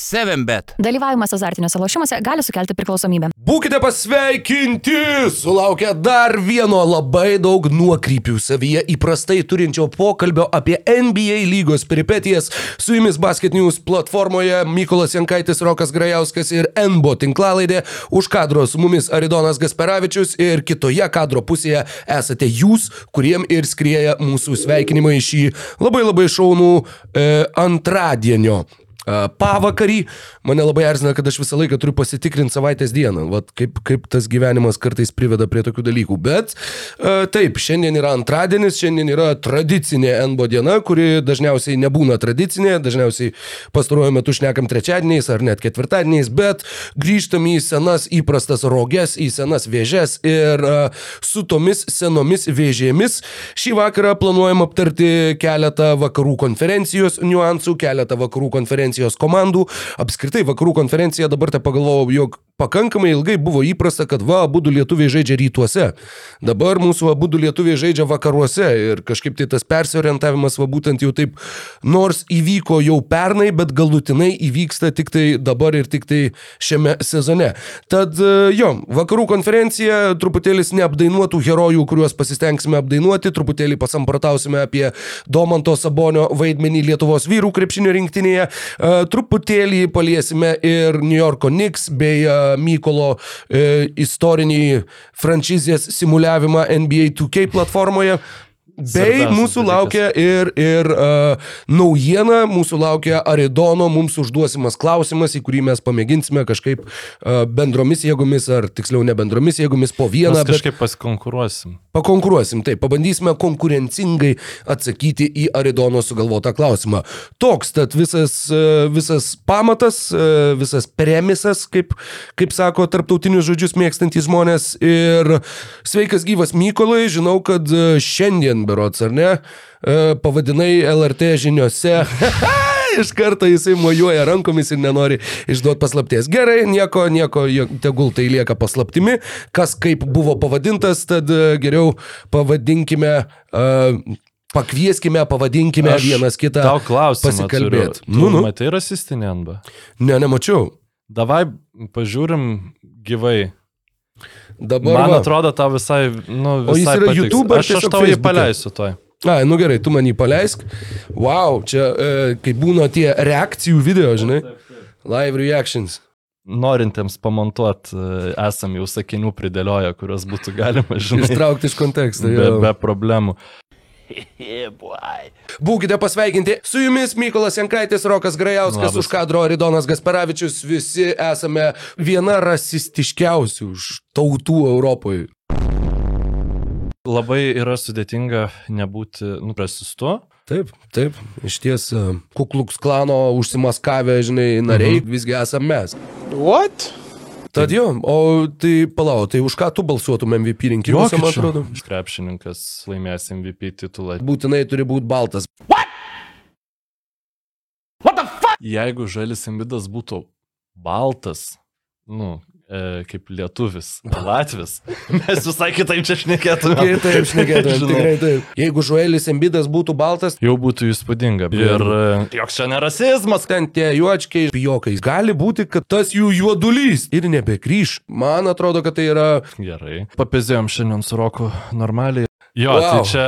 7bet. Dalyvavimas azartiniuose lošimuose gali sukelti priklausomybę. Būkite pasveikinti! Sulaukia dar vieno labai daug nuokrypių savyje įprastai turinčio pokalbio apie NBA lygos peripetijas. Su jumis Basket News platformoje Mykolas Jankaitis, Rokas Grajauskas ir NBO tinklalaidė. Už kadro su mumis Aridonas Gasperavičius ir kitoje kadro pusėje esate jūs, kuriem ir skrieja mūsų sveikinimai šį labai labai šaunų e, antradienio pavakarį. Mane labai erzina, kad aš visą laiką turiu pasitikrinti savaitės dieną. Vat kaip, kaip tas gyvenimas kartais priveda prie tokių dalykų. Bet taip, šiandien yra antradienis, šiandien yra tradicinė NBO diena, kuri dažniausiai nebūna tradicinė, dažniausiai pastaruoju metu šnekam trečiadieniais ar net ketvirtadieniais, bet grįžtam į senas įprastas roges, į senas vėžes ir su tomis senomis vėžėmis šį vakarą planuojam aptarti keletą vakarų konferencijos niuansų, keletą vakarų konferencijos komandų, apskritai vakarų konferencija dabar te pagalvojau, jog pakankamai ilgai buvo įprasta, kad va, abu lietuviai žaidžia rytuose. Dabar mūsų abu lietuviai žaidžia vakaruose ir kažkaip tai tas persiorientavimas va būtent jau taip, nors įvyko jau pernai, bet galutinai įvyksta tik tai dabar ir tik tai šiame sezone. Tad jo, vakarų konferencija, truputėlis neapdainuotų herojų, kuriuos pasistengsime apdainuoti, truputėlį pasampratausime apie Domanto Sabonio vaidmenį Lietuvos vyrų krepšinio rinktinėje, truputėlį paliesime ir New Yorko Knicks bei Mykolo e, istorinį franšizės simuliavimą NBA 2K platformoje. Bei mūsų laukia ir, ir uh, naujiena, mūsų laukia Aridono mums užduosimas klausimas, į kurį mes pamėginsime kažkaip uh, bendromis jėgomis, ar tiksliau ne bendromis jėgomis po vieną. Mes kažkaip bet... pasikonkuruosim. Pakonkuruosim, taip, pabandysime konkurencingai atsakyti į Aridono sugalvotą klausimą. Toks tad visas, uh, visas pamatas, visas premisas, kaip, kaip sako tarptautinius žodžius mėgstantys žmonės. Ir sveikas gyvas Mykolai, žinau, kad šiandien berots, ar ne? Pavadinai LRT žiniuose. Iš karto jisai mojuoja rankomis ir nenori išduoti paslapties. Gerai, nieko, nieko, tegul tai lieka paslaptimi. Kas kaip buvo pavadintas, tad geriau pavadinkime. Uh, Pakvieskime, pavadinkime Aš vienas kitą. Tau klausimą. Pasikalbėti. Nu, nu. Matai rasistinį anbą? Ne, nemačiau. Davai pažiūrim gyvai. Dabar Man va. atrodo, tau visai, nu, visai O jis yra patiks. YouTube Aš, aš tau jį paleisiu toj. A, nu gerai, tu man jį paleisk. Wow, čia e, kai būna tie reakcijų video, žinai. Live reactions. Norintiems pamontuoti, esam jau sakinių pridėlioję, kuriuos būtų galima, žinai, Ištraukti iš konteksto. be, jo. be problemų. Būkite pasveikinti. Su jumis Mykolas Jankaitis, Rokas Grajauskas, Labas. už kadro Aridonas Gasparavičius. Visi esame viena rasistiškiausių tautų Europoje. Labai yra sudėtinga nebūti nuprasistu. Taip, taip, iš ties e, Kukluks klano užsimaskavę, žinai, nariai, Mhm. visgi esame mes. What? Tad jo, o tai palau, tai už ką tu balsuotum MVP rinkimuose, man atrodo? Krepšininkas laimės MVP titulą. Būtinai turi būti baltas. Jeigu žalis imbidas būtų baltas, nu, kaip lietuvis, latvis, mes visai kitaip čia šnekėtume. Taip, šnekėtum, tikrai taip. Jeigu Žuelis Embidas būtų baltas, Jau būtų įspūdinga. Ir e, joks čia nerasizmas. ten tie juočkiai, pijokais. Gali būti, kad tas jų juodulys ir nebegrįž. Man atrodo, kad tai yra... Gerai. Papizėjom šiandien su Roku normaliai. Jo, wow. Wow. tai čia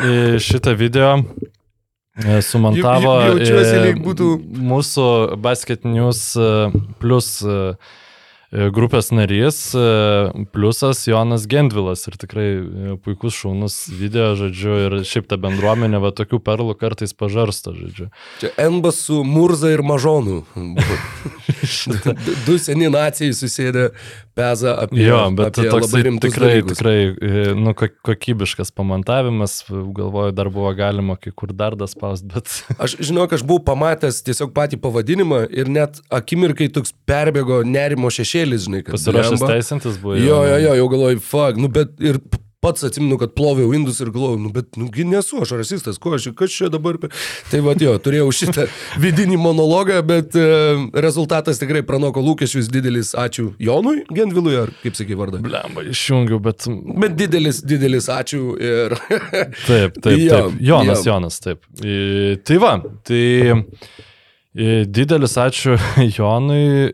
e, šitą video e, sumontavo Jau- jau- e, būtų- mūsų Basket News e, plus e, e, grupės narys, e, pliusas Jonas Gendvilas ir tikrai e, puikus šaunus video, žodžiu, ir šiaip ta bendruomenė va tokių perlų kartais pažarsta, žodžiu. Čia Embas su Murza ir Mažonu. du, du seni nacijai susėdė pezą apie, Jo, bet apie toks tikrai, dalykus. tikrai e, nu, ko- kokybiškas pamontavimas, galvoju, dar buvo galima kai kur dar das spaust, bet Aš žinau, kad aš buvau pamatęs tiesiog patį pavadinimą ir net akimirkai toks perbėgo nerimo šešėlis, žinai, kad pasirašęs teisintis buvo. Jo, jo, jo, jau galvoju, fuck, nu bet ir pats atsimenu, kad ploviau indus ir galvojau, nu bet, nugi nesu aš rasistas, ko aš, kas čia dabar. pe-" Tai va, jo, turėjau šitą vidinį monologą, bet e, rezultatas tikrai pranoko lūkesčius didelis. Ačiū Jonui Gendvilui, ar kaip sakai vardą. Blemba, išjungiau, bet... Bet didelis, didelis ačiū ir... Taip, taip, Jo, taip. Jonas, jo. Jonas, taip. I, Tai va, tai i, didelis ačiū Jonui,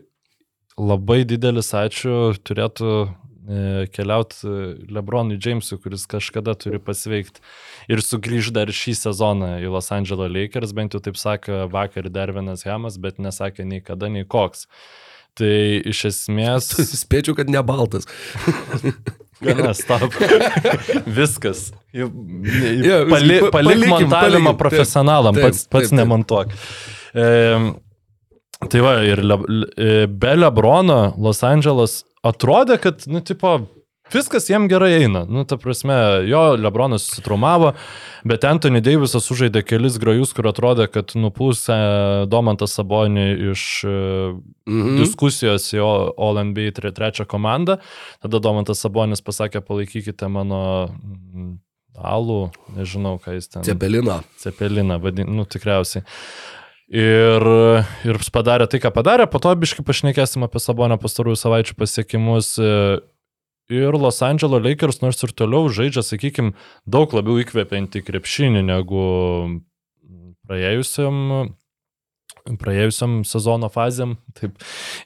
labai didelis ačiū turėtų keliauti Lebronui Jamesui, kuris kažkada turi pasveikti ir sugrįž dar šį sezoną į Los Angeles Lakers, bent jau taip sakė vakar dar vienas Hamas, bet nesakė nei kada, nei koks. Tai iš esmės... Spėčiau, kad ne baltas. Gana, stop. Viskas. Jo, Pali, pa- palik palikim, montavimą palikim. profesionalam, Taip, pats, pats taip, taip. nemontuok. E, tai va, ir le, le, e, be Lebrono Los Angeles atrodė, kad, nu, tipo, viskas jiem gerai eina. Nu, ta prasme, jo, Lebronas susitraumavo, bet Anthony Davisas sužaidė kelis grajus, kur atrodė, kad nupūsė Domantas Sabonį iš e, Mhm. diskusijos į All NBA tre, trečią komandą. Tada Domantas Sabonis pasakė, palaikykite mano mm, alų, nežinau, ką jis ten. Cepelina. Cepeliną, vadin, nu tikriausiai. Ir, ir padarė tai, ką padarė, po to biškai pašnekėsim apie Sabonio pastarųjų savaičių pasiekimus. Ir Los Angeles Lakers nors ir toliau žaidžia, sakykime, daug labiau įkvepiantį krepšinį negu praėjusiam, praėjusiam sezono fazėm. Taip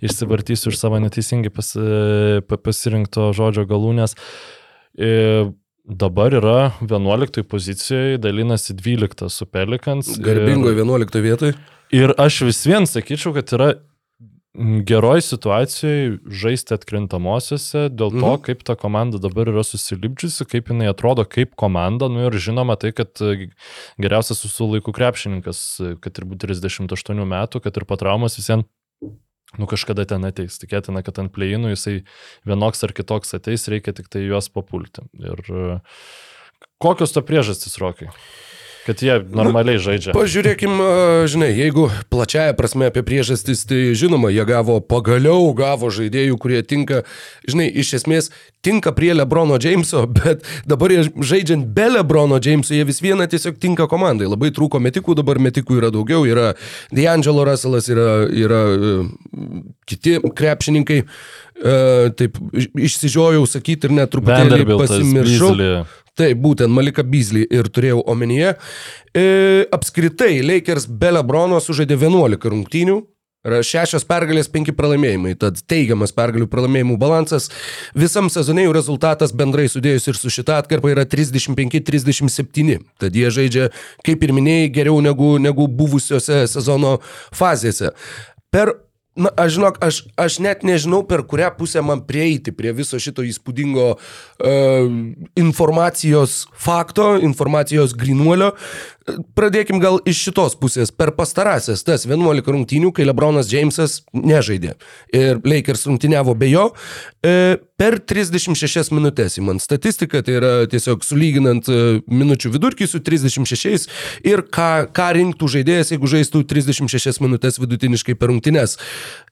išsivartysiu iš savo neteisingai pas, pa- pasirinkto žodžio galūnės. E, Dabar yra 11 pozicijoje, dalinasi 12 su Pelikans. Garbingoje 11 vietoje. Ir, ir aš vis vien sakyčiau, kad yra geroj situacijoje žaisti atkrintamosiose dėl to, Mhm. kaip ta komanda dabar yra susilipdžiusi, kaip jinai atrodo kaip komanda. Nu ir žinoma tai, kad geriausias visų laikų krepšininkas, kad ir būtų 38 metų, kad ir po traumos visiems Nu kažkada ten ateis, tikėtina, kad ant pleinų jisai vienoks ar kitoks ateis, reikia tik tai juos papulti. Ir e, kokios to priežastys, Rokai? Kad jie normaliai žaidžia. Pažiūrėkim, žinai, jeigu plačiaja prasme apie priežastis, tai žinoma, jie gavo pagaliau, gavo žaidėjų, kurie tinka, žinai, iš esmės tinka prie Lebrono Jameso, bet dabar žaidžiant be Lebrono Jameso, jie vis viena tiesiog tinka komandai. Labai trūko metikų, dabar metikų yra daugiau, yra D'Angelo Russellas, yra, yra e, kiti krepšininkai. E, taip, iš- išsižiojau sakyti ir net truputėlį pasimiršau. Beasley. Taip, būtent Malika Beasley ir turėjau omenyje. E, apskritai, Lakers be Lebrono sužaidė 11 rungtynių. Šešios pergalės, penki pralaimėjimai. Tad teigiamas pergalių pralaimėjimų balansas. Visam sezonė jų rezultatas bendrai sudėjus ir su šita atkarpa yra 35-37. Tad jie žaidžia, kaip ir minėjai, geriau negu, negu buvusiose sezono fazėse. Per Na, aš žinok, aš, aš net nežinau, per kurią pusę man prieiti prie viso šito įspūdingo uh, informacijos fakto, informacijos grinuolio. Pradėkim gal iš šitos pusės. Per pastarąsias tas 11 rungtynių, kai Lebronas Jamesas nežaidė ir Lakers rungtyniavo be jo, e, per 36 minutės įman statistika, tai yra tiesiog sulyginant e, minučių vidurkį su 36 ir ką, ką rinktų žaidėjas, jeigu žaistų 36 minutės vidutiniškai per rungtynes.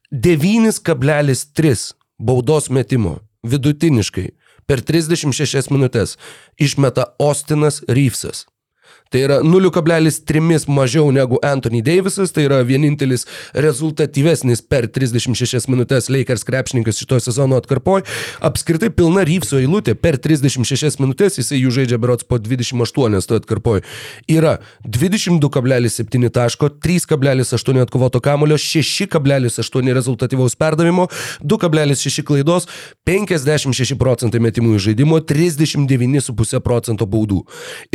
9,3 baudos metimo vidutiniškai per 36 minutės išmeta Ostinas Reevesas. Tai yra 0,3 mažiau negu Anthony Davisas, tai yra vienintelis rezultatyvesnis per 36 minutės Lakers krepšininkas šito sezono atkarpoj. Apskritai pilna Reeveso eilutė per 36 minutės, jisai jų žaidžia berots po 28 to atkarpoj. Yra 22,7 taško, 3,8 atkovoto kamulio, 6,8 rezultatyvaus perdavimo, 2,6 klaidos, 56 procentai metimų žaidimo, 39,5 procento baudų.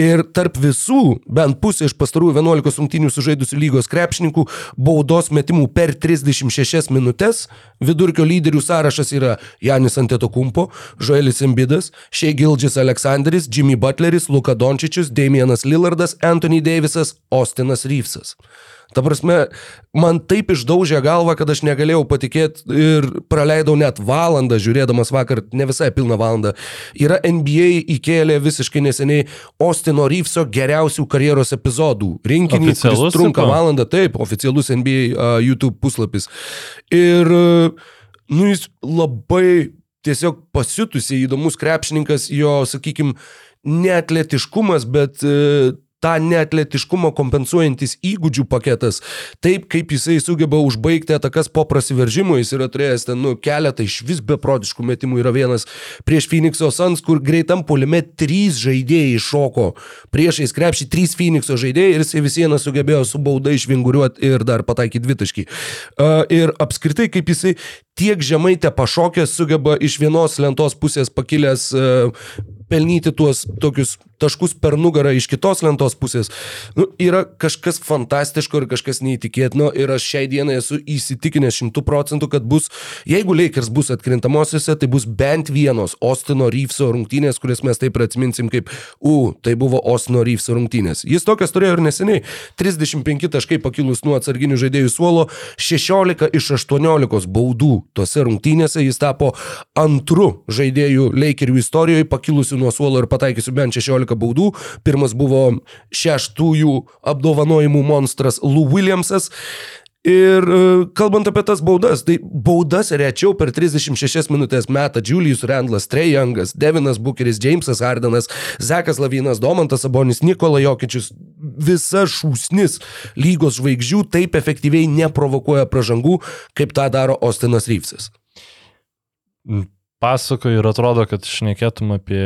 Ir tarp visų, bent pusė iš pastarųjų 11 rungtynių sužaidusių lygos krepšininkų, baudos metimų per 36 minutės, vidurkio lyderių sąrašas yra Janis Antetokumpo, Joelis Embidas, Shea Gilgis Aleksandris, Jimmy Butleris, Luka Dončičius, Damienas Lillardas, Anthony Davisas, Ostinas Reevesas. Ta prasme, man taip išdaužė galvą, kad aš negalėjau patikėti ir praleidau net valandą žiūrėdamas vakar, ne visai pilną valandą. Yra NBA įkėlė visiškai neseniai Ostino Reeveso geriausių karjeros epizodų. Rinkinį, kuris trunka tipo? valandą, taip, oficialus NBA uh, YouTube puslapis. Ir, uh, nu, jis labai tiesiog pasiutusiai įdomus krepšininkas, jo, sakykime, neatletiškumas, bet e, tą neatletiškumą kompensuojantis įgūdžių paketas, taip kaip jisai sugeba užbaigti atakas po prasiveržimo, jis yra turėjęs ten nu, keletą iš vis beprotiškų metimų, yra vienas prieš Phoenix'o Suns, kur greitam polime trys žaidėjai šoko, priešais krepšį trys Phoenix'o žaidėjai ir jisai vis vieną sugebėjo su bauda išvinguriuoti ir dar pataikyti dvitaškį. Uh, ir apskritai, kaip jisai tiek žemai te pašokęs sugeba iš vienos lentos pusės pakilęs uh, pelnyti tuos tokius taškus per nugarą iš kitos lentos pusės. Nu, yra kažkas fantastiško ir kažkas neįtikėtino ir aš šiai dienai esu įsitikinęs šimtų procentų, kad bus, jeigu Lakers bus atkrintamosiose, tai bus bent vienos Ostino Reeveso rungtynės, kurias mes taip ir atsiminsim kaip, u, tai buvo Ostino Reeveso rungtynės. Jis tokias turėjo ir neseniai. 35 taškai pakilus nuo atsarginių žaidėjų suolo, 16 iš 18 baudų tose rungtynėse jis tapo antru žaidėjų Lakerių istorijoje pakilusiu nuo suolo ir pataikysiu bent 16 baudų. Pirmas buvo šeštųjų apdovanojimų monstras Lou Williamsas. Ir e, kalbant apie tas baudas, tai baudas rečiau per 36 minutės metą Julius Randlas, Trey Youngas, Devinas Bucheris, Jamesas Hardenas, Zekas Lavinas, Domantas Sabonis, Nikola Jokičius, visa šūsnis lygos žvaigždžių taip efektyviai neprovokuoja pražangų, kaip tą daro Ostinas Reevesas. Pasakoju ir atrodo, kad šnekėtum apie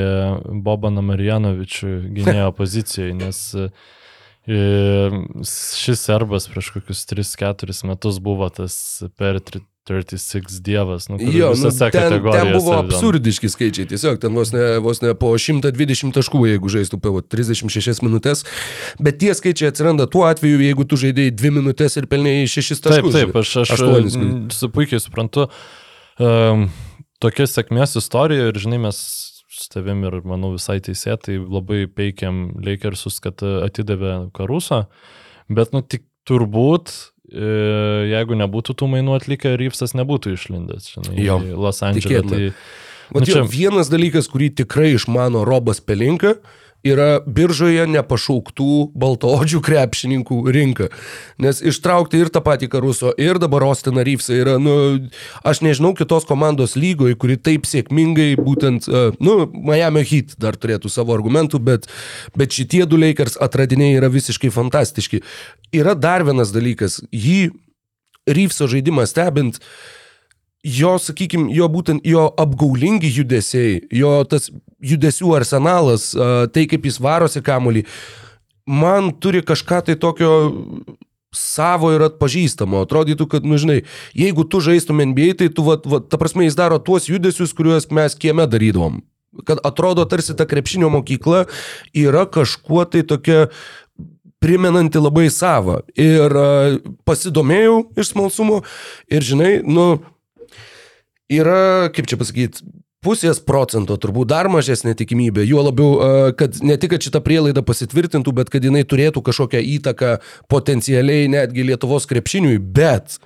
Bobaną Marijanovičių gynėjo pozicijoje, nes e, šis serbas prieš kokius 3-4 metus buvo tas per 36 dievas. Nu, Jo, nu, ten, ten buvo absurdiški skaičiai, tiesiog ten vos ne, vos ne po 120 taškų, jeigu žaistų vat 36 minutės, bet tie skaičiai atsiranda tuo atveju, jeigu tu žaidėjai 2 minutės ir pelnėjai 6 Taip, taškus. taip, aš, aš mm, su puikiai suprantu. Um, tokia sėkmės istorija ir, žinai, mes su tavim ir, manau, visai teisėtai labai peikiam Lakersus, kad atidavė Karusą, bet, nu, tik turbūt, e, jeigu nebūtų tų mainų atlikę, Rypsas nebūtų išlindęs, žinai, Jo, į Los tikėtina. Tai, Nu, čia- vienas dalykas, kurį tikrai išmano Robas Pelinka, yra biržoje nepašauktų baltoodžių krepšininkų rinka. Nes ištraukti ir tą patį Karuso, ir dabar Ostiną Ryfsą yra, nu, aš nežinau kitos komandos lygoje, kuri taip sėkmingai būtent, uh, nu, Miami Heat dar turėtų savo argumentų, bet, bet šitie du Lakers atradiniai yra visiškai fantastiški. Yra dar vienas dalykas, jį Ryfso žaidimą stebint, jo, sakykime, jo būtent jo apgaulingi judesiai, jo tas judesių arsenalas, tai kaip jis varosi kamuolį, man turi kažką tai tokio savo ir atpažįstamo. Atrodytų, kad, nu žinai, jeigu tu žaistum NBA, tai tu, va, va, ta prasme, jis daro tuos judesius, kuriuos mes kieme darydavom. Kad atrodo, tarsi ta krepšinio mokykla yra kažkuo tai tokia primenanti labai savo. Ir a, pasidomėjau iš smalsumo ir, žinai, nu, yra, kaip čia pasakyti, pusės procento, turbūt dar mažesnė tikimybė, juo labiau, a, kad ne tik, kad šita prielaida pasitvirtintų, bet kad jinai turėtų kažkokią įtaką potencialiai netgi Lietuvos krepšiniui, bet,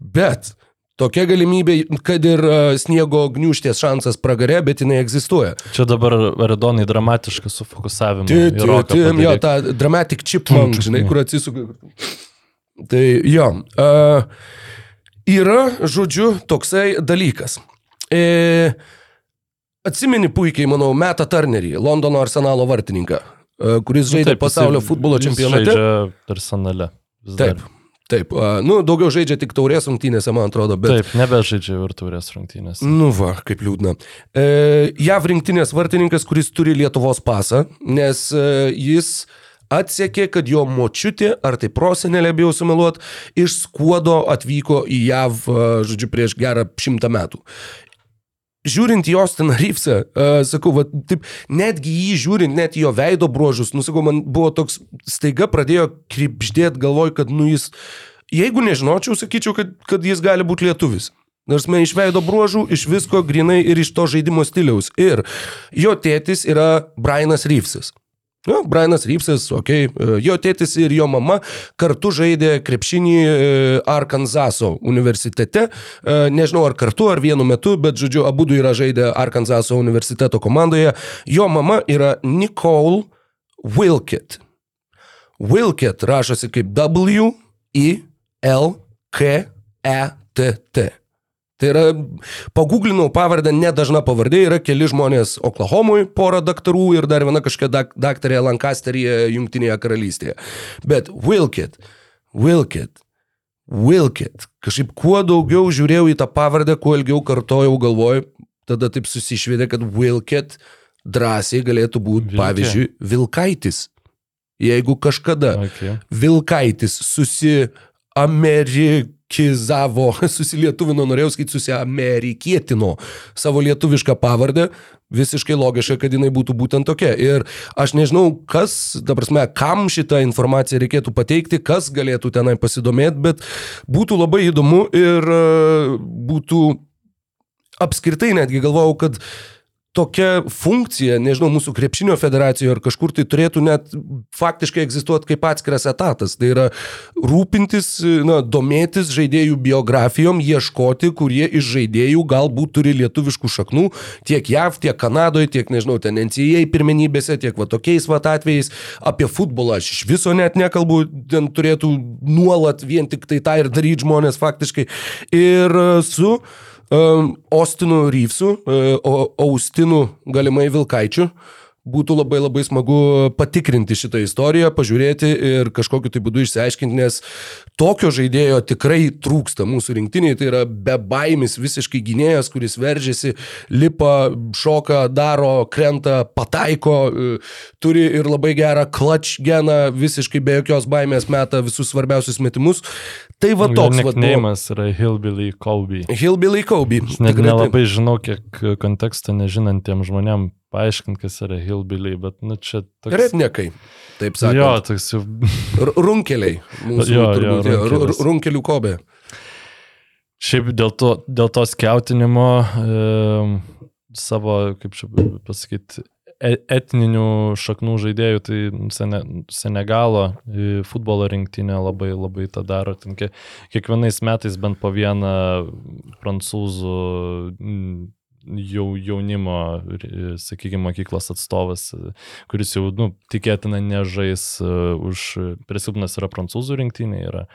bet, tokia galimybė, kad ir a, sniego gniuštės šansas pragare, bet jinai egzistuoja. čia dabar Aridonai dramatiškas sufokusavimas. Ti- Tim, jo, tą dramatic chipmunk, žinai, kur atsisuka. Tai jo, uh, yra, žodžiu, toksai dalykas. E, atsimeni puikiai, manau, Metą Turnerį, Londono arsenalo vartininką, uh, kuris žaidė pasaulio futbolo čempionate. Žaidžia dar. Taip. Taip, nu, daugiau žaidžia tik taurės rungtynėse, man atrodo, bet... Taip, nebežaidžia virtuvės rungtynės. Nu va, kaip liūdna. E, JAV rinktinės vartininkas, kuris turi Lietuvos pasą, nes e, jis atsiekė, kad jo močiutė, ar tai prosenelė, bijau sumeluot, iš skuodo atvyko į JAV, e, žodžiu, prieš gerą šimtą metų. Žiūrint į Ostiną Ryfsą, uh, sakau, va, taip, netgi jį žiūrint, net jo veido bruožus, nu, sakau, man buvo toks, staiga pradėjo kripždėti galvoj, kad, nu, jis, jeigu nežinočiau, sakyčiau, kad, kad jis gali būti lietuvis. Nors mes iš veido bruožų, iš visko grinai ir iš to žaidimo stiliaus. Ir jo tėtis yra Brianas Ryfsas. Nu, Brianas Rypsas, okei, okay. jo tėtis ir jo mama kartu žaidė krepšinį e, Arkanzaso universitete. E, Nežinau ar kartu, ar vienu metu, bet žodžiu, abu du yra žaidę Arkanzaso universiteto komandoje. Jo mama yra Nicole Wilkett. Wilkett rašosi kaip W, I, L, K, E, T, T. Tai yra, paguglinau pavardę, nedažna pavardė, yra keli žmonės Oklahomui, pora daktarų ir dar viena kažkokia dak daktarė Lancasteryje, Junktinėje karalystėje. Bet Wilkit, Wilkit, Wilkit, kažkaip kuo daugiau žiūrėjau į tą pavardę, kuo ilgiau kartojau galvoj, tada taip susišvedė, kad Wilkit drąsiai galėtų būti, Vilkė. pavyzdžiui, Vilkaitis. Jeigu kažkada Okay. Vilkaitis susiamerikizavo, susilietuvino, norėjau sakyti, susiamerikietino savo lietuvišką pavardę, visiškai logiška, kad jinai būtų būtent tokia. Ir aš nežinau, kas, ta prasme, kam šitą informaciją reikėtų pateikti, kas galėtų tenai pasidomėti, bet būtų labai įdomu ir e, būtų apskritai netgi galvojau, kad tokia funkcija, nežinau, mūsų krepšinio federacijoje ar kažkur tai turėtų net faktiškai egzistuoti kaip atskiras etatas. Tai yra rūpintis, na, domėtis žaidėjų biografijom, ieškoti, kurie iš žaidėjų galbūt turi lietuviškų šaknų tiek JAV, tiek Kanadoje, tiek, nežinau, ten NCAA pirmenybėse, tiek va tokiais va atvejais. Apie futbolą aš iš viso net nekalbu, ten turėtų nuolat vien tik tai tą ir daryti žmonės faktiškai. Ir su um, Ostinu Ryfsu, o- Austinu galimai Vilkaičiu. Būtų labai labai smagu patikrinti šitą istoriją, pažiūrėti ir kažkokiu tai būdu išsiaiškinti, nes tokio žaidėjo tikrai trūksta mūsų rinktiniai. Tai yra bebaimis visiškai gynėjas, kuris veržiasi, lipa, šoka, daro, krenta, pataiko, e, turi ir labai gerą clutch geną, visiškai be jokios baimės meta visus svarbiausius metimus. Tai va toks va. Neimas yra Hillbilly Colby. Hillbilly Kobe. Net nelabai žinau, kiek konteksto nežinantiem žmonėm paaiškinti, kas yra Hillbilly, bet, nu, čia toks... Rednekai, taip sakant. Jo, toks jau... Runkeliai. Mūsų, Jo, jo, turbūt, jo, ru- runkelis. runkelių kobė. Šiaip dėl to, dėl to skiautinimo e, savo, kaip čia pasakyti, e- etninių šaknų žaidėjų, tai Sene, Senegalo e, futbolo rinktinė labai labai tą daro. Kiekvienais metais bent po vieną prancūzų jau jaunimo, sakykime, mokyklos atstovas, e, kuris jau, nu, tikėtina nežais e, už, prisilpnas yra prancūzų rinktinė, yra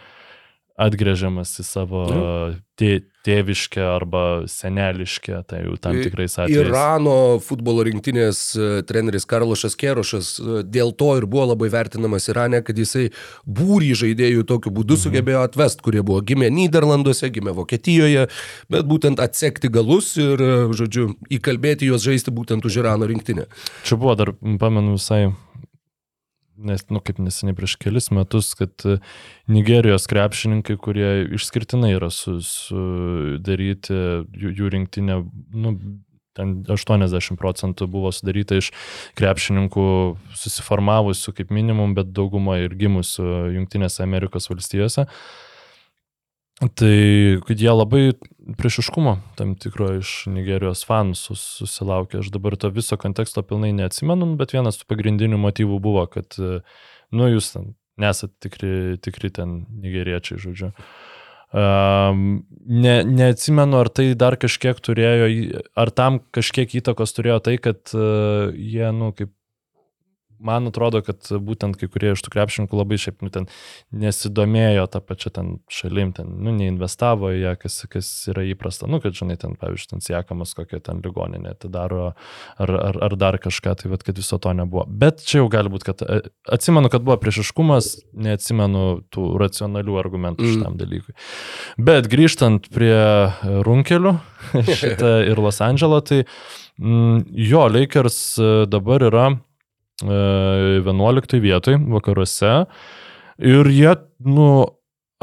atgrėžiamas į savo tė, tėviškę arba seneliškę, tai jau tam tikrais atvejais. Irano futbolo rinktinės e, treneris Karlošas Kerošas e, dėl to ir buvo labai vertinamas Irane, kad jisai būrį žaidėjų tokiu būdu Mhm. sugebėjo atvest, kurie buvo gimę Niderlanduose, gimę Vokietijoje, bet būtent atsekti galus ir, e, žodžiu, įkalbėti juos žaisti būtent už Irano rinktinę. Čia buvo dar, pamenu visai, nes, nu, kaip neseniai prieš kelis metus, kad e, Nigerijos krepšininkai, kurie išskirtinai yra su- sudaryti, jų, jų rinktinė, nu, ten 80 procentų buvo sudaryta iš krepšininkų susiformavusių kaip minimum, bet dauguma ir gimusių Junktinėse Amerikos valstijose. Tai kad jie labai priešiškumo tam tikro iš Nigerijos fanų sus, susilaukė. Aš dabar to viso konteksto pilnai neatsimenu, bet vienas tų pagrindinių motyvų buvo, kad, e, nu, jūs ten nesat tikri, tikri ten nigeriečiai, žodžiu. Um, ne, neatsimenu, ar tai dar kažkiek turėjo, ar tam kažkiek įtakos turėjo tai, kad uh, jie, nu, kaip man atrodo, kad būtent kai kurie iš tų krepšininkų labai šiaip, nu, ten nesidomėjo tą pačią ten šalim, ten, nu, neinvestavo į ją, kas, kas yra įprasta, nu, kad, žinai, ten, pavyzdžiui, ten siekamas kokią ten ligoninę atidaro ar, ar, ar dar kažką, tai vad, kad viso to nebuvo. Bet čia jau gali būti, kad e, atsimenu, kad buvo priešiškumas, neatsimenu tų racionalių argumentų Mm. šitam dalykui. Bet grįžtant prie e, runkelių šitą ir Los Andželo, tai mm, jo, Lakers e, dabar yra 11 vietoj vakaruose ir jie, nu,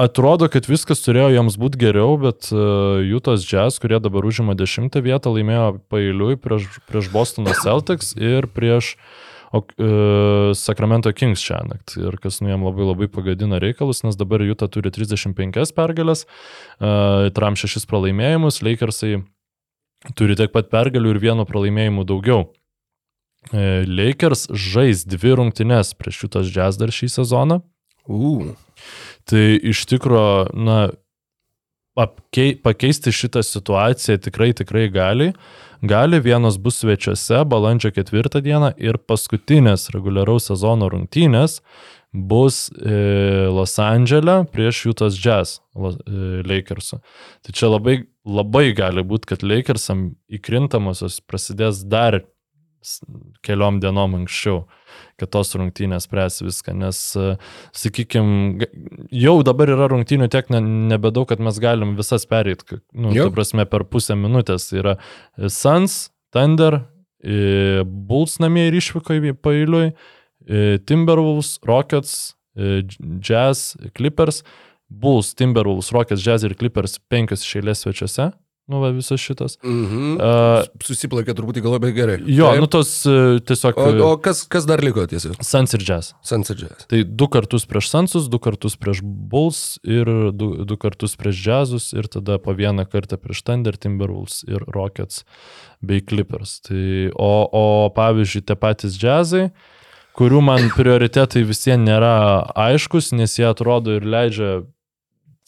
atrodo, kad viskas turėjo jiems būti geriau, bet uh, Jutos Jazz, kurie dabar užima 10 vietą, laimėjo pailiui prieš, prieš Bostono Celtics ir prieš o, uh, Sacramento Kings šią naktį. Ir kas nu jam labai labai pagadino reikalus, nes dabar Juta turi 35 pergalės, uh, Tram 6 pralaimėjimus, Lakersai turi tiek pat pergalių ir vieno pralaimėjimų daugiau. E, Lakers žais dvi rungtynes prieš šitas Jazz dar šį sezoną. U. Tai iš tikrųjų, na, apkei, pakeisti šitą situaciją tikrai, tikrai gali. Gali, vienos bus svečiuose balandžio ketvirtą dieną ir paskutinės reguliaraus sezono rungtynės bus e, Los Andželė prieš Jutos Jazz e, Lakersų. Tai čia labai, labai gali būti, kad Lakersam įkrintamosios prasidės dar keliom dienom anksčiau, kad tos rungtynės spręs viską, nes, sakykime, jau dabar yra rungtynių tiek ne, nebedaug, kad mes galim visas pereiti, nu, ta prasme, per pusę minutės. Tai yra e, Suns, Thunder, e, Bulls namie ir išvyko į pailiui, e, Timberwolves, Rockets, e, Jazz, Clippers, Bulls, Timberwolves, Rockets, Jazz ir Clippers penkios iš eilės svečiuose. Nu, va, visas šitas. Mhm. Uh, Susiplakė truputį gal labai gerai. jo, Taip. nu tos e, tiesiog O, o kas, kas dar liko tiesiog? Suns ir Jazz. Sansadžias. Tai du kartus prieš Sunsus, du kartus prieš Bulls ir du, du kartus prieš Jazzus ir tada po vieną kartą prieš Thunder, Timberwolves ir Rockets bei Clippers. Tai, o, o pavyzdžiui, tie patys Jazzai, kurių man prioritetai visiems nėra aiškus, nes jie atrodo ir leidžia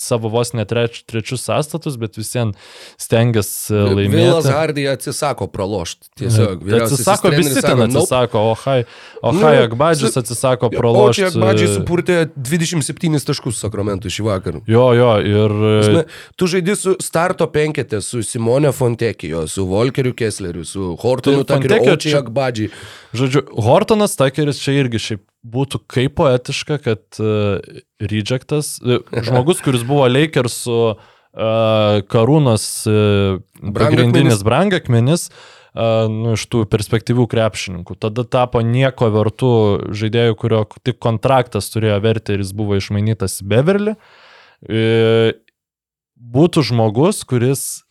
savo vos net treč, trečius sąstatus, bet visiems stengiasi Vilas laimėti. Hardy atsisako pralošti. Tiesiog. Tai atsisako, visi ten atsisako, o Hai, o Nu, Akbadžis atsisako pralošti. čia Akbadžiai supurtė 27 taškus Sakramentui šį vakarą. Jo, jo, ir Prasme, Tu žaidži su starto penketė, su Simone Fontekijo, su Volkeriu Kessleriu, su Hortonu Tai Takeriu, Fontecchio o čia čia- Akbadžiai. Žodžiu, Hortonas Takeris čia irgi šiaip būtų kaip poetiška, kad uh, rejectas, uh, žmogus, kuris buvo Lakersų uh, karūnos uh, pagrindinis brangakmenis, uh, nu, iš tų perspektyvių krepšininkų. Tada tapo nieko vertų žaidėjų, kurio tik kontraktas turėjo vertę ir jis buvo išmainytas į Beverly. Uh, būtų žmogus, kuris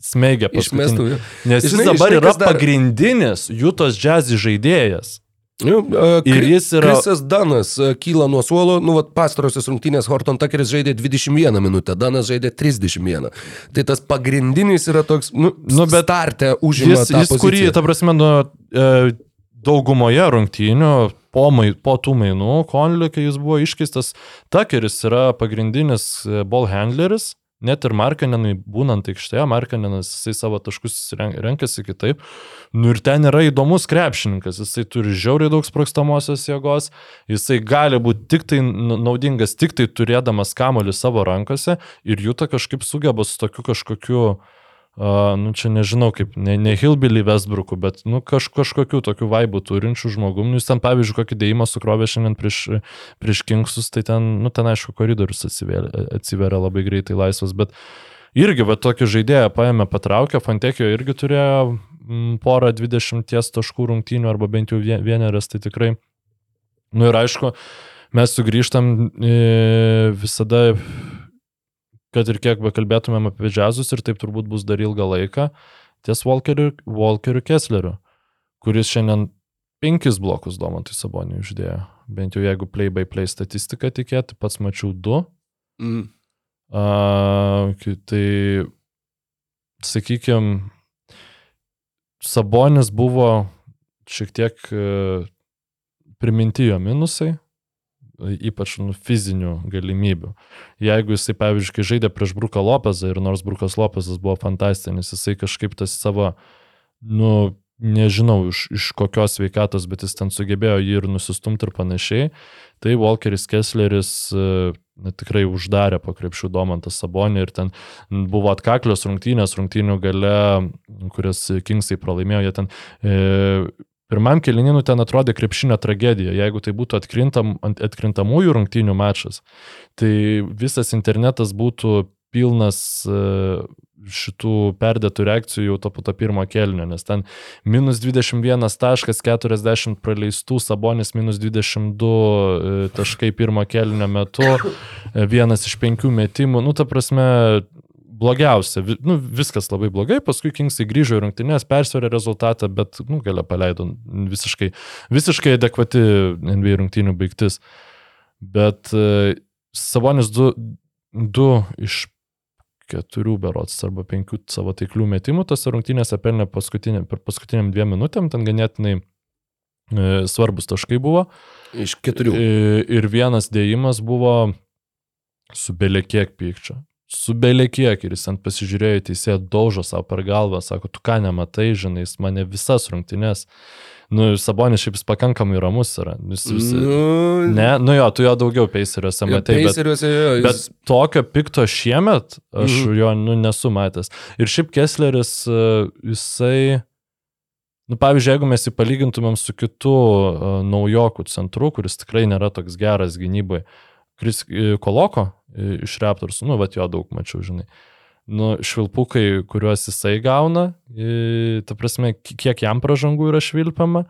smeigia paskutinį. Išmestų. Nes jis Žinai- dabar yra dar- pagrindinis Jūtos džiazį žaidėjas. Nu, uh, Ir jis yra- Krisas Danas kyla nuo suolo, nu, vat, pastarosios rungtynės Horton Takeris žaidė 21 minutę, Danas žaidė 31. Tai tas pagrindinis yra toks, nu, Nu, bet startė užima Jis, jis kurį, ta prasme, nu, daugumoje rungtynių po, mai, po tų mainų, Konlį, kai jis buvo iškeistas, Takeris yra pagrindinis e, ball handleris. Net ir Markanenui būnant aikštėje, Markanenas jisai savo taškus ren- renkasi kitaip. Nu ir ten yra įdomus krepšininkas, jisai turi žiauriai daug sprokstamosios jėgos, jisai gali būti tik tai naudingas, tik tai turėdamas kamolį savo rankose ir jų ta kažkaip sugeba su tokiu kažkokiu Uh, nu čia nežinau kaip, ne, ne Hillbilly Westbrooku, bet nu, kaž, kažkokių tokių vaibų turinčių žmogų. Nu, jis ten, pavyzdžiui, kokį dėjimą sukrovė šiandien prieš, prieš Kingsus, tai ten, nu, ten aišku, koridorius atsiveria, atsiveria labai greitai laisvas, bet irgi, va, tokį žaidėją paėmė, patraukė, Fantekio irgi turėjo mm, porą 20 taškų rungtynių arba bent jau vie- vienerias, tai tikrai. Nu ir aišku, mes sugrįžtam e, visada kad ir kiek bekalbėtumėm apie džiazus ir taip turbūt bus dar ilgą laiką, ties Walkeriu, Walkeriu Kessleriu, kuris šiandien penkis blokus Domantui Saboniui uždėjo. Bent jau jeigu play by play statistiką tikėti, pats mačiau du. Mm. A, ki- tai, sakykime, Sabonis buvo šiek tiek e, priminti jo minusai, ypač nu, fizinių galimybių. Jeigu jisai, pavyzdžiui, kai žaidė prieš Bruką Lopezą ir nors Brukas Lopezas buvo fantastinis, jisai kažkaip tas savo, nu, nežinau iš, iš kokios veikatos, bet jis ten sugebėjo jį ir nusistumti ir panašiai, tai Walkeris Kessleris e, na, tikrai uždarė po krepšių Domantą Sabonį ir ten buvo atkaklios rungtynės, rungtynių gale, kurias Kingsai pralaimėjo, jie ten e, Pirmam kelininu ten atrodė krepšinio tragedija, jeigu tai būtų atkrintam, atkrintamųjų rungtynių mačas, tai visas internetas būtų pilnas e, šitų perdėtų reakcijų jau to po to pirmo kelnio, nes ten minus 21 taškas, 40 praleistų, Sabonis minus 22 e, taškai pirmo kelnio metu, e, vienas iš penkių metimų, nu ta prasme blogiausia, nu, viskas labai blogai, paskui Kingsai grįžo į rungtynės, persvarė rezultatą, bet nu, galia paleido visiškai, visiškai adekvati NBA rungtynių baigtis. Bet e, Savonis du, du iš keturių berots arba penkių savo taiklių metimų tose rungtynėse pelnė paskutinė, per paskutiniam dviem minutėm, ten ganėtinai e, svarbus taškai buvo. Iš keturių. I- Ir vienas dėjimas buvo su belekiek pykčio. Su belekiek ir jis ant pasižiūrėjo į teisėją, daužo savo per galvą, sako, tu ką nematai, žinai, jis mane visas rungtynes Nu, Sabonis šiaip jis pakankamai ramus yra. Jis, jis, Nu, ne, nu jo, tu jo daugiau peiseriuose matai, bet, Paceriuose, jo, jis- bet tokio pikto šiemet aš Mhm. jo nu, nesu matęs. Ir šiaip Kessleris, e, jisai, nu pavyzdžiui, jeigu mes jį palygintumėm su kitu uh, naujokų centru, kuris tikrai nėra toks geras gynybai, Kris e, Koloko e, iš Raptors, nu, bet jo daug mačiau, žinai. Nu, švilpukai, kuriuos jisai gauna, e, ta prasme, ki- kiek jam pražangų yra švilpiama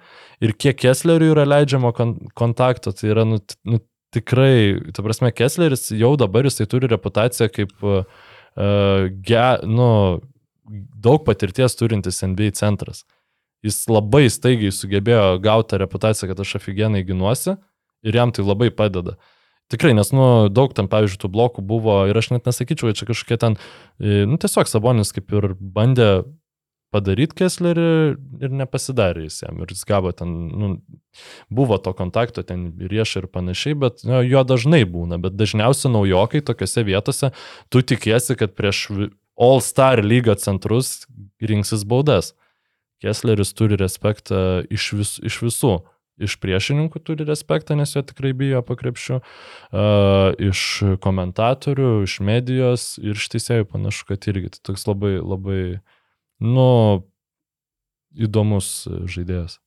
ir kiek Kessleriui yra leidžiama kon kontakto, tai yra, nu, nu tikrai, ta prasme, Kessleris jau dabar jisai turi reputaciją kaip, uh, ge, nu, daug patirties turintis NBA centras. Jis labai staigiai sugebėjo gauti reputaciją, kad aš aфиgenai ginuosi ir jam tai labai padeda. Tikrai, nes, nu, daug ten, pavyzdžiui, tų blokų buvo ir aš net nesakyčiau, čia kažkokie ten, e, nu, tiesiog Sabonis kaip ir bandė padaryti Kesslerį ir nepasidarė jis jam. Ir jis gavo ten, nu, buvo to kontakto ten rieš ir panašiai, bet nu, jo dažnai būna. Bet dažniausiai naujokai tokiuose vietose, tu tikiesi, kad prieš vi- All-Star lygio centrus rinksis baudas. Kessleris turi respektą iš, vis, iš visų. Iš priešininkų turi respektą, nes jo tikrai bijo pakrepšių, iš komentatorių, iš medijos ir iš teisėjų panašu, kad irgi tai toks labai, labai, nu, įdomus žaidėjas.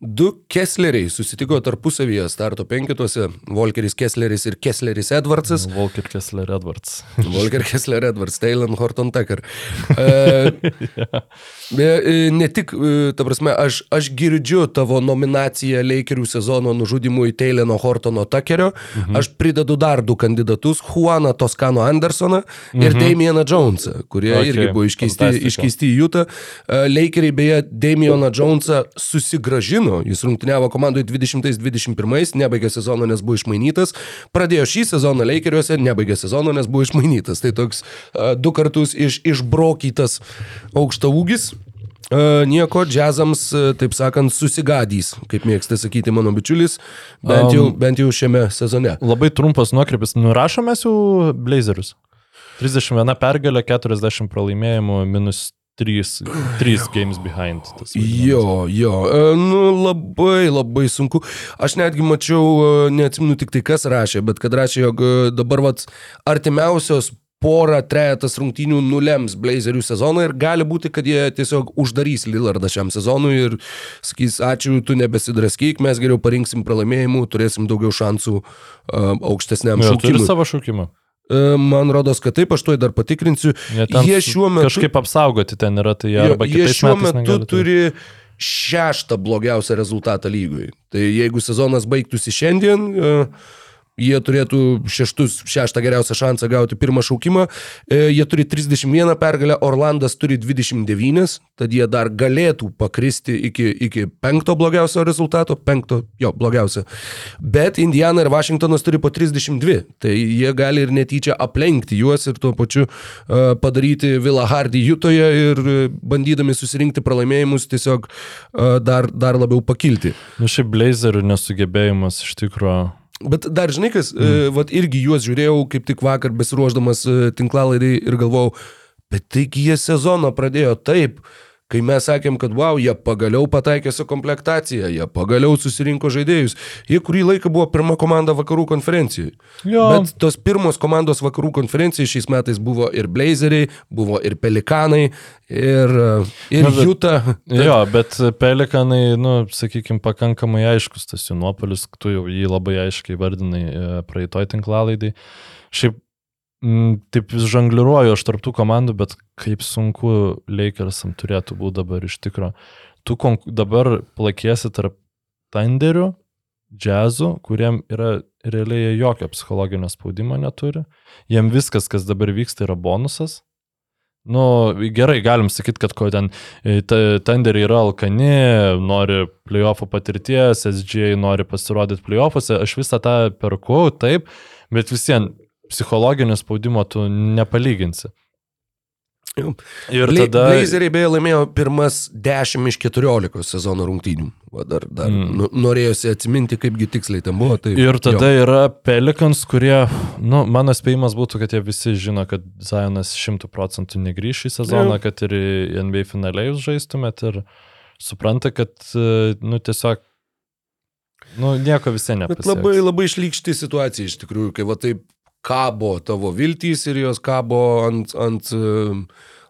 Du Kessleriai susitiko tarpusavyje starto penketuose - Volkeris Kessleris ir Kessleris Edwardsas. Walker Kessler Edwards. Volker Kessler Edwards, Taylor Horton Tucker. E, e, ne tik, e, ta prasme, aš, aš girdžiu tavo nominaciją Lakerių sezono nužudimui Tayloro Hortono Tuckerio. Mhm. Aš pridedu dar du kandidatus - Juaną Toskano Andersoną ir Mhm. Damieną Jonesą, kurie okay. Irgi buvo iškeisti, fantastika. iškeisti į Jutą. E, Lakeriai beje Damieną Jonesą susigražino. Jis rungtyniavo komandoje 20-21, nebaigė sezono, nes buvo išmainytas. Pradėjo šį sezoną Lakeriuose, nebaigė sezono, nes buvo išmainytas. Tai toks uh, du kartus iš, išbrokytas aukšta ūgis. Uh, nieko, džiazams, taip sakant, susigadys, kaip mėgsta sakyti mano bičiulis, bent jau, Um, bent jau šiame sezone. Labai trumpas nuokrypis. Nurašome jau Blazerius. 31 pergalė, 40 pralaimėjimų, minus 3, 3 games behind. Jo, jo, e, nu labai, labai sunku. Aš netgi mačiau, e, neatsimenu tik tai kas rašė, bet kad rašė, jog e, dabar vat artimiausios porą, trejetas rungtynių nulems Blazerių sezoną ir gali būti, kad jie tiesiog uždarys Lillardą šiam sezonui ir sakys, ačiū, tu nebesidraskyk, mes geriau parinksim pralaimėjimų, turėsim daugiau šansų uh, aukštesniam Jo, turi šaukimui. savo šaukimą. Uh, man rodos, kad taip, aš to dar patikrinsiu. Jie, Jie šiuo metu Kažkaip apsaugoti ten yra, tai jie jie šiuo metu negali turi šeštą blogiausią rezultatą lygui. Tai jeigu sezonas baigtųsi šiandien, e, jie turėtų šeštus, šeštą geriausią šansą gauti pirmą šaukimą. E, Jie turi 31 pergalę, Orlandas turi 29, tad jie dar galėtų pakristi iki, iki penkto blogiausio rezultato, penkto, jo, blogiausio. Bet Indiana ir Vašingtonas turi po 32, tai jie gali ir netyčia aplenkti juos ir tuo pačiu uh, padaryti Vila Hardy Jutoje ir uh, bandydami susirinkti pralaimėjimus tiesiog uh, dar, dar labiau pakilti. Nu, šiaip Blazerių nesugebėjimas iš tikrųjų. Bet dar žinai, kas, mm. uh, vat irgi juos žiūrėjau kaip tik vakar besiruoždamas uh, tinklalaidai ir galvojau, bet taigi jie sezoną pradėjo taip, kai mes sakėm, kad wow, jie pagaliau pataikė su komplektacija, jie pagaliau susirinko žaidėjus. Jie kurį laiką buvo pirma komanda vakarų konferencijoje. Jo. Bet tos pirmos komandos vakarų konferencijai šiais metais buvo ir Blazeriai, buvo ir Pelikanai, ir, uh, ir Na, bet- Juta. Jo, bet pelikanai, nu, sakykime, pakankamai aiškus tas jų nuopolis, tu jau jį labai aiškiai vardinai e, praeitoj tinklalaidai. Šiaip, taip vis žangliruoju aš tarptų komandų, bet kaip sunku Lakersam turėtų būti dabar iš tikro. Tu dabar plakiesi tarp Thunderių, džiazų, kuriem yra realiai jokio psichologinio spaudimo neturi. Jiem viskas, kas dabar vyksta, yra bonusas. Nu, gerai, galim sakyti, kad ko ten e, Thunder yra alkani, nori playoffų patirties, SG nori pasirodyti playoffuose, aš visą tą perku, taip, bet vis vien psichologinio spaudimo tu nepalyginsi. Jo. Ir tada... Blazeriai beje laimėjo pirmas 10 iš 14 sezono rungtynių. Va dar dar Mm. mm. norėjosi atsiminti, kaipgi tiksliai ten buvo. Tai, Ir tada jo. yra Pelikans, kurie, nu, mano spėjimas būtų, kad jie visi žino, kad Zionas šimtų procentų negryš į sezoną, Jo. kad ir NBA finale jūs žaistumėt ir supranta, kad, e, nu, tiesiog, nu, nieko visai Bet nepasieks. labai, labai išlygšti situacija iš tikrųjų, kai va taip kabo tavo viltys ir jos kabo ant, ant e,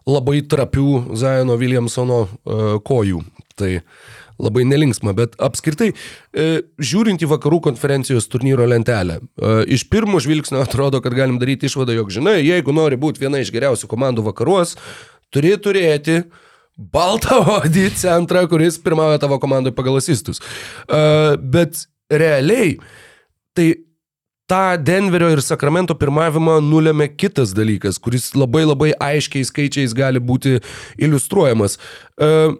labai trapių Zaino Williamsono uh, kojų. Tai labai nelinksma, bet apskritai, e, žiūrint į vakarų konferencijos turnyro lentelę, e, iš pirmo žvilgsnio atrodo, kad galim daryti išvadą, jog žinai, jeigu nori būti viena iš geriausių komandų vakaruos, turi turėti baltą odį centrą, kuris pirmauja tavo komandai pagal asistus. E, bet realiai, tai tą Denverio ir Sakramento pirmavimą nulėmė kitas dalykas, kuris labai labai aiškiai skaičiais gali būti iliustruojamas. Uh,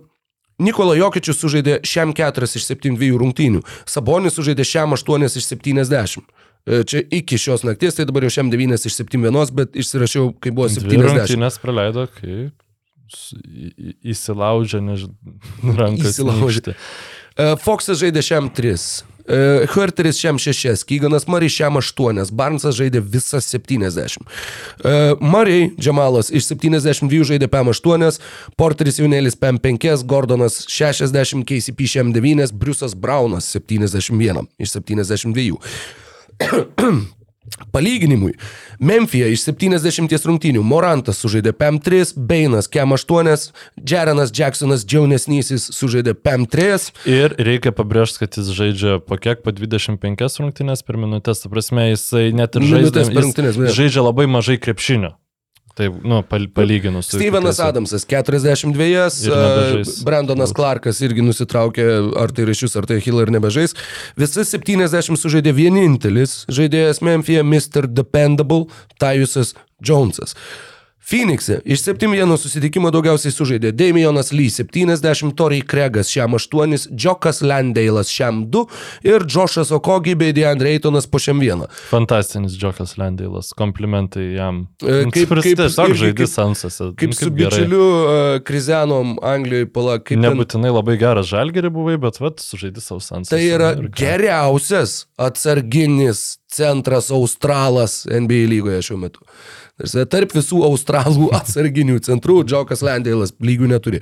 Nikola Jokičius sužaidė šiam 4 iš 7 rungtynių, Sabonis sužaidė šiam 8 iš 70. E, Čia iki šios nakties, tai dabar jau šiam 9 iš 7, bet išsirašiau, kai buvo Dvi 70. rungtynės praleido, kaip s- į- į- įsilaužė, nežinau, rankas. Įsilaužė. nykštį. E, Foksas žaidė šiam 3. Herteris šiam 6, Kyganas Mariai šiam 8, Barnsas žaidė visas 70. E, Mariai, Džemalas iš 72 žaidė PM 8, Porteris Junėlis PM 5, Gordonas 60, KCP šiam 9, Briusas Braunas 71 iš 72. Palyginimui, Memphija iš 70 rungtynių Morantas sužaidė PM3, Beinas KM8, Jarenas Jacksonas Džiaunesnysis sužaidė PM3, Ir reikia pabrėžti, kad jis žaidžia po kiek, po 25 rungtynės per minutės. Ta prasme, jisai net ir Minutės žaidžia, per rungtynes, jis žaidžia labai mažai krepšinio. Taip, nu, pal, palyginus. Stevenas. Adamsas 42, Ir nebežais. e, Brandonas Clarkas irgi nusitraukė ar tai ryšius, ar tai Hill ir nebežais. Visi 70 sužaidė vienintelis žaidėjas Memphija Mr. Dependable Tajusas Jonesas. Phoenix'e iš 7-1 susitikimo daugiausiai sužaidė Damionas Lee 70, Toriai Kregas šiam 8, Džokas Landeilas šiam 2 ir Džošas Okogi bei Deandre Eitonas po šiam 1. Fantastinis Džokas Landeilas, komplimentai jam. E, Nu, kaip- kuris kaip- tiesiog irgi žaidži kaip- Sansose. Kaip su bičiuliu uh, Krizenom Anglijoje pala, kaip ten- Nebūtinai labai geras žalgerį buvai, bet vat, sužaidži savo Sansose. Tai yra geriausias atsarginis centras Australas NBA lygoje šiuo metu. Tarp visų australų atsarginių centrų Džokas Landėlas lygių neturi.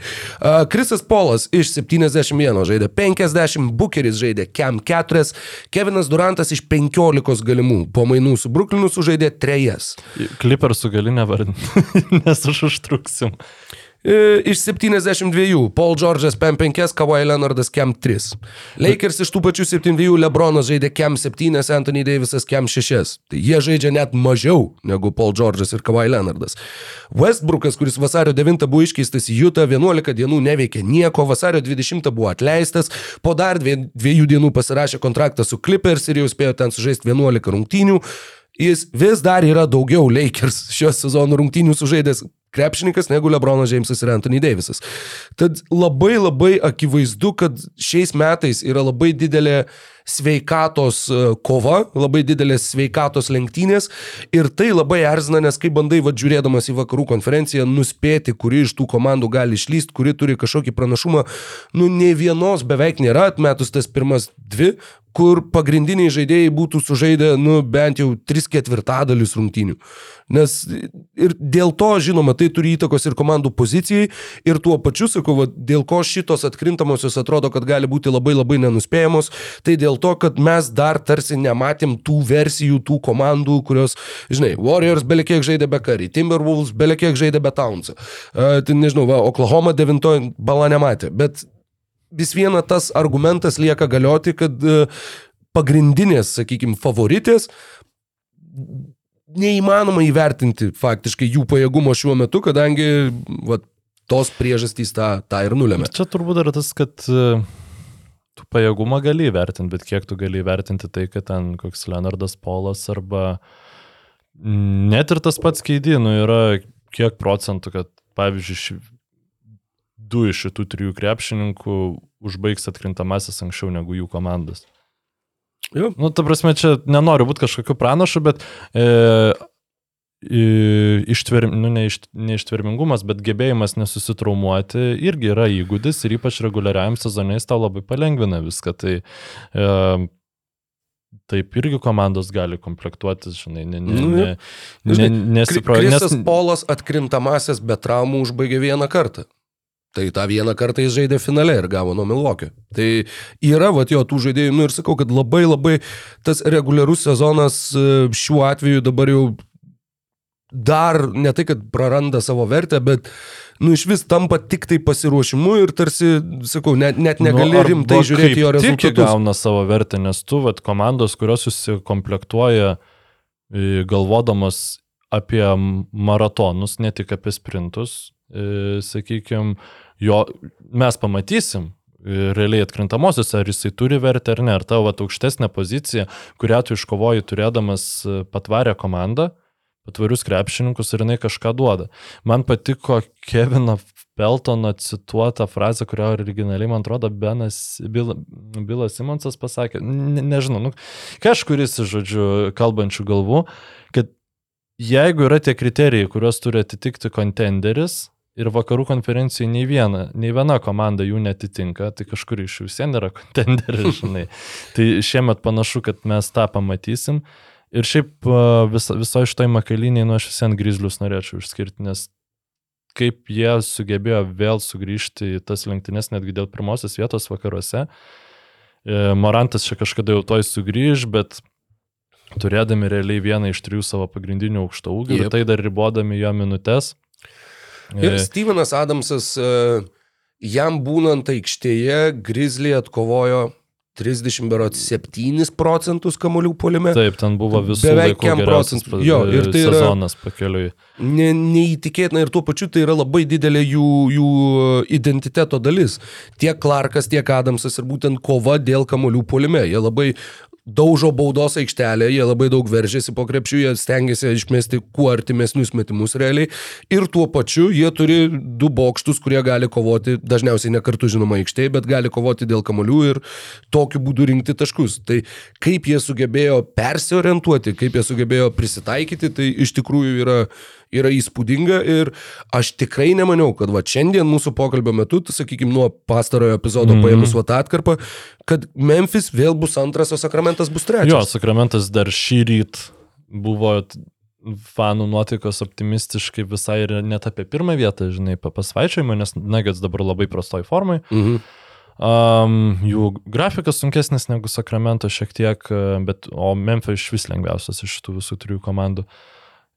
Krisas Polas iš 71 žaidė 50, Bukeris žaidė Kem 4, Kevinas Durantas iš 15 galimų po mainų su Brooklynu sužaidė 3. Klipersų gali nevardinti, nes aš užtruksim. E, Iš 72 Paul George'as PM5, Kawhi Leonardas Kem 3. Lakers iš tų pačių 72 Lebronas žaidė Kem 7, Anthony Davisas Kem 6. Tai jie žaidžia net mažiau negu Paul George'as ir Kawhi Leonardas. Westbrookas, kuris vasario 9 buvo iškeistas į Utah, 11 dienų neveikė nieko, vasario 20 buvo atleistas, po dar dvie- dviejų dienų pasirašė kontraktą su Clippers ir jau spėjo ten sužaisti 11 rungtynių. Jis vis dar yra daugiau Lakers šios sezono rungtynių sužaidęs krepšininkas negu Lebronas Džeimsas ir Anthony Davisas. Tad labai labai akivaizdu, kad šiais metais yra labai didelė sveikatos e, kova, labai didelės sveikatos lenktynės ir tai labai erzina, nes kai bandai va žiūrėdamas į vakarų konferenciją nuspėti, kuri iš tų komandų gali išlysti, kuri turi kažkokį pranašumą, nu ne vienos beveik nėra, atmetus tas pirmas dvi, kur pagrindiniai žaidėjai būtų sužaidę, nu, bent jau 3 ketvirtadalius rungtynių. Nes ir dėl to, žinoma, tai turi įtakos ir komandų pozicijai, ir tuo pačiu, sakau, va, dėl ko šitos atkrintamosios atrodo, kad gali būti labai labai nenuspėjamos, tai dėl to, kad mes dar tarsi nematėm tų versijų, tų komandų, kurios, žinai, Warriors belekiek žaidė be Curry, Timberwolves belekiek žaidė be Towns'o. Uh, tai nežinau, va, Oklahoma devintoji bala nematė, bet vis viena tas argumentas lieka galioti, kad e, pagrindinės, sakykime, favoritės neįmanoma įvertinti faktiškai jų pajėgumo šiuo metu, kadangi va, tos priežastys tą, tą ir nulėmė. Čia turbūt yra tas, kad e, tu pajėgumą gali įvertinti, bet kiek tu gali įvertinti tai, kad ten koks Leonardas Polas arba net ir tas pats keidinų yra kiek procentų, kad pavyzdžiui, du iš šitų trijų krepšininkų užbaigs atkrintamasis anksčiau negu jų komandas. Jo. Nu, ta prasme, čia nenoriu būti kažkokiu pranašu, bet e, ištver, nu, ne, iš, ne ištvermingumas, bet gebėjimas nesusitraumuoti irgi yra įgūdis ir ypač reguliariam sezonais tau labai palengvina viską. Tai e, taip irgi komandos gali komplektuoti, žinai, ne, ne, Nu, ne, jo. ne, Žinai, nesipro, Krisas nes, Polas atkrintamasias be traumų užbaigė vieną kartą. Tai tą vieną kartą jis žaidė finale ir gavo nuo Milvokio. Tai yra, va, jo tų žaidėjų, nu ir sakau, kad labai labai tas reguliarus sezonas e, šiuo atveju dabar jau dar ne tai, kad praranda savo vertę, bet, nu, iš vis tampa tik tai pasiruošimu ir tarsi, sakau, net, net negali Nu, nu, rimtai žiūrėti jo tik rezultatus. gauna savo vertę, nes tu, vat, komandos, kurios susikomplektuoja galvodamos apie maratonus, ne tik apie sprintus, sakykime, jo mes pamatysim. Realiai atkrintamosios, ar jisai turi vertę ar ne, ar tavo aukštesnė pozicija, kurią tu iškovoji turėdamas e, patvarę komandą, patvarius krepšininkus ir jinai kažką duoda. Man patiko Kevino Peltono cituota frazė, kurią originaliai, man atrodo, Benas, Bil, Bilas Simonsas pasakė, ne, nežinau, nu, kažkuris, žodžiu, kalbančių galvų, kad jeigu yra tie kriterijai, kuriuos turi atitikti kontenderis ir vakarų konferencijai nei viena, nei viena komanda jų netitinka, tai kažkur iš jų vis vien yra kontenderis, žinai. tai šiemet panašu, kad mes tą pamatysim. Ir šiaip vis, viso iš toj makaliniai, nu aš vis vien grizlius norėčiau išskirti, nes kaip jie sugebėjo vėl sugrįžti į tas lenktynės netgi dėl pirmosios vietos vakaruose. E, Morantas čia kažkada jau toj sugrįž, bet turėdami realiai vieną iš trijų savo pagrindinių aukšto ūgių, yep. tai dar ribodami jo minutės. Ir E, Stevenas Adamsas, e, jam būnant aikštėje, Grizzly atkovojo 30 berot 7 procentus kamolių polime. Taip, ten buvo visų Beveik laikų kem geriausias procentų. Jo, ir tai yra- sezonas pakeliui. Ne, neįtikėtina ir tuo pačiu tai yra labai didelė jų, jų identiteto dalis. Tiek Clarkas, tiek Adamsas ir būtent kova dėl kamolių polime. Jie labai daužo baudos aikštelę, jie labai daug veržėsi po krepšių, jie stengiasi išmesti kuo artimesnius metimus realiai. Ir tuo pačiu jie turi du bokštus, kurie gali kovoti, dažniausiai ne kartu žinoma aikštėje, bet gali kovoti dėl kamolių ir tokiu būdu rinkti taškus. Tai kaip jie sugebėjo persiorientuoti, kaip jie sugebėjo prisitaikyti, tai iš tikrųjų yra yra įspūdinga ir aš tikrai nemaniau, kad va šiandien mūsų pokalbio metu, sakykime, nuo pastarojo epizodo mm. -hmm. paėmus va tą atkarpą, kad Memphis vėl bus antras, o Sakramentas bus trečias. Jo, Sakramentas dar šį rytą buvo fanų nuotaikos optimistiškai visai ir net apie pirmą vietą, žinai, pa- pasvaičiojimą, nes Nuggets dabar labai prastoj formai. Mhm. Um, jų grafikas sunkesnis negu Sakramento šiek tiek, bet, o Memphis iš vis lengviausias iš šitų visų trijų komandų.